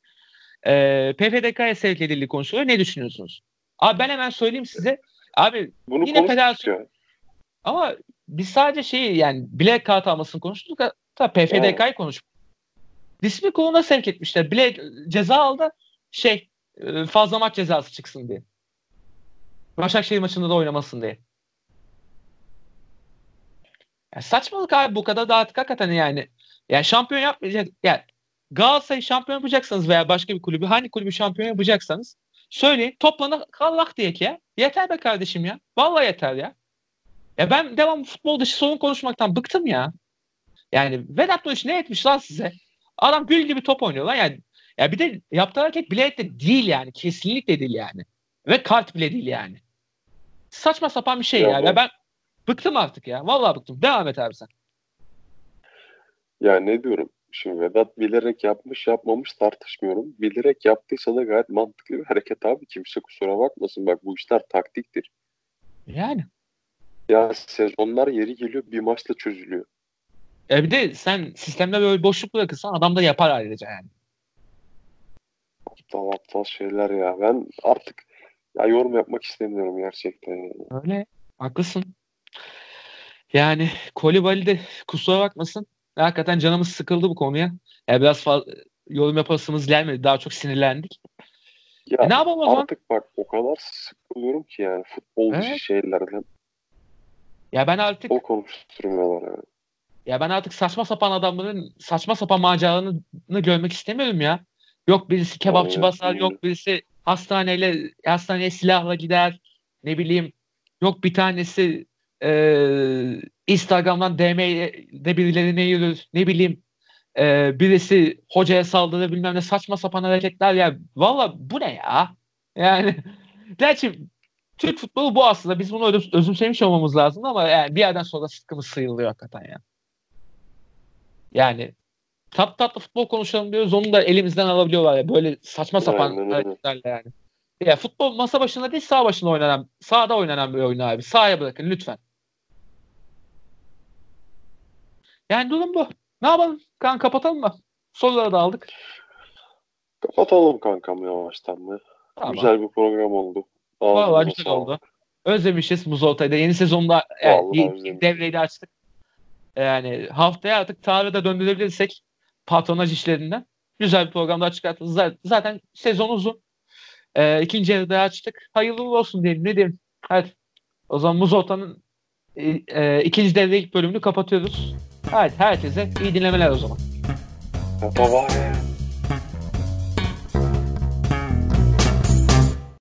Ee, PFDK'ya sevk edildi konuşuluyor. Ne düşünüyorsunuz? Abi ben hemen söyleyeyim size. Abi Bunu Yine federasyon-. Ama biz sadece şey yani bilek kağıt almasını konuştuk. Hatta PFDK'yı konuştuk. Disiplin kuruluna sevk etmişler. Bilek ceza aldı. Şey e, fazla maç cezası çıksın diye. Başakşehir maçında da oynamasın diye. Ya saçmalık abi bu kadar da artık hakikaten yani. Yani şampiyon yapmayacak. Yani Galatasaray şampiyon yapacaksanız veya başka bir kulübü hangi kulübü şampiyon yapacaksanız söyleyin toplanın kallak diyek ya. Yeter be kardeşim ya. Vallahi yeter ya. Ya ben devam futbol dışı sorun konuşmaktan bıktım ya. Yani Vedat Muriç ne etmiş lan size? Adam gül gibi top oynuyor lan yani. Ya bir de yaptığı hareket bilerek de değil yani. Kesinlikle değil yani. Ve kart bile değil yani. Saçma sapan bir şey Ya ya. bu- Ve ben bıktım artık ya. Vallahi bıktım. Devam et abi sen. Ya ne diyorum? Şimdi Vedat bilerek yapmış yapmamış tartışmıyorum. Bilerek yaptıysa da gayet mantıklı bir hareket abi. Kimse kusura bakmasın. Bak bu işler taktiktir. Yani. Ya sezonlar yeri geliyor bir maçla çözülüyor. E bir de sen sistemde böyle boşluk bırakırsan adam da yapar ayrıca yani. Aptal aptal şeyler ya. Ben artık ya yorum yapmak istemiyorum gerçekten. Yani. Öyle. Haklısın. Yani Kolibali de kusura bakmasın. Hakikaten canımız sıkıldı bu konuya. Ya biraz fazla yorum yapasımız gelmedi. Daha çok sinirlendik. Ya E ne yapalım o zaman? artık bak o kadar sıkılıyorum ki yani futbol dışı Evet. şeylerden. Ya ben artık O konuşturmuyorlar yani. ya ben artık saçma sapan adamların saçma sapan maceralarını görmek istemiyorum ya. Yok birisi kebapçı Aynen, basar, yok birisi hastaneyle hastaneye silahla gider. Ne bileyim. Yok bir tanesi eee Instagram'dan DM'de birilerine yürür. Ne bileyim. e, birisi hocaya saldırı bilmem ne saçma sapan hareketler ya. Valla bu ne ya? Yani [laughs] gerçi Türk futbolu bu aslında. Biz bunu özüm, özümsemiş olmamız lazım ama yani bir yerden sonra sıkımız sıyrılıyor hakikaten ya. Yani tat tatlı futbol konuşalım diyoruz. Onu da elimizden alabiliyorlar ya. Böyle saçma sapan Aynen hareketlerle yani. Ya futbol masa başında değil sağ başında oynanan, sahada oynanan bir oyun abi. Sahaya bırakın lütfen. Yani durum bu. Ne yapalım? Kan kapatalım mı? Soruları da aldık. Kapatalım kankam yavaştan mı? Tamam. Güzel bir program oldu. Ağzınıza Vallahi güzel sağlık. oldu. Özlemişiz Muzolta'yı da. Yeni sezonda yani yeni özlemişiz. devreyi de açtık. Yani haftaya artık tarihe de döndürebilirsek patronaj işlerinden güzel bir program daha çıkartırız. Zaten, sezon uzun. Ee, ikinci yarıda açtık. Hayırlı olsun diyelim. Ne diyeyim? Hadi. O zaman Muzolta'nın e, e, ikinci devre ilk bölümünü kapatıyoruz. Hadi herkese iyi dinlemeler o zaman. Bye.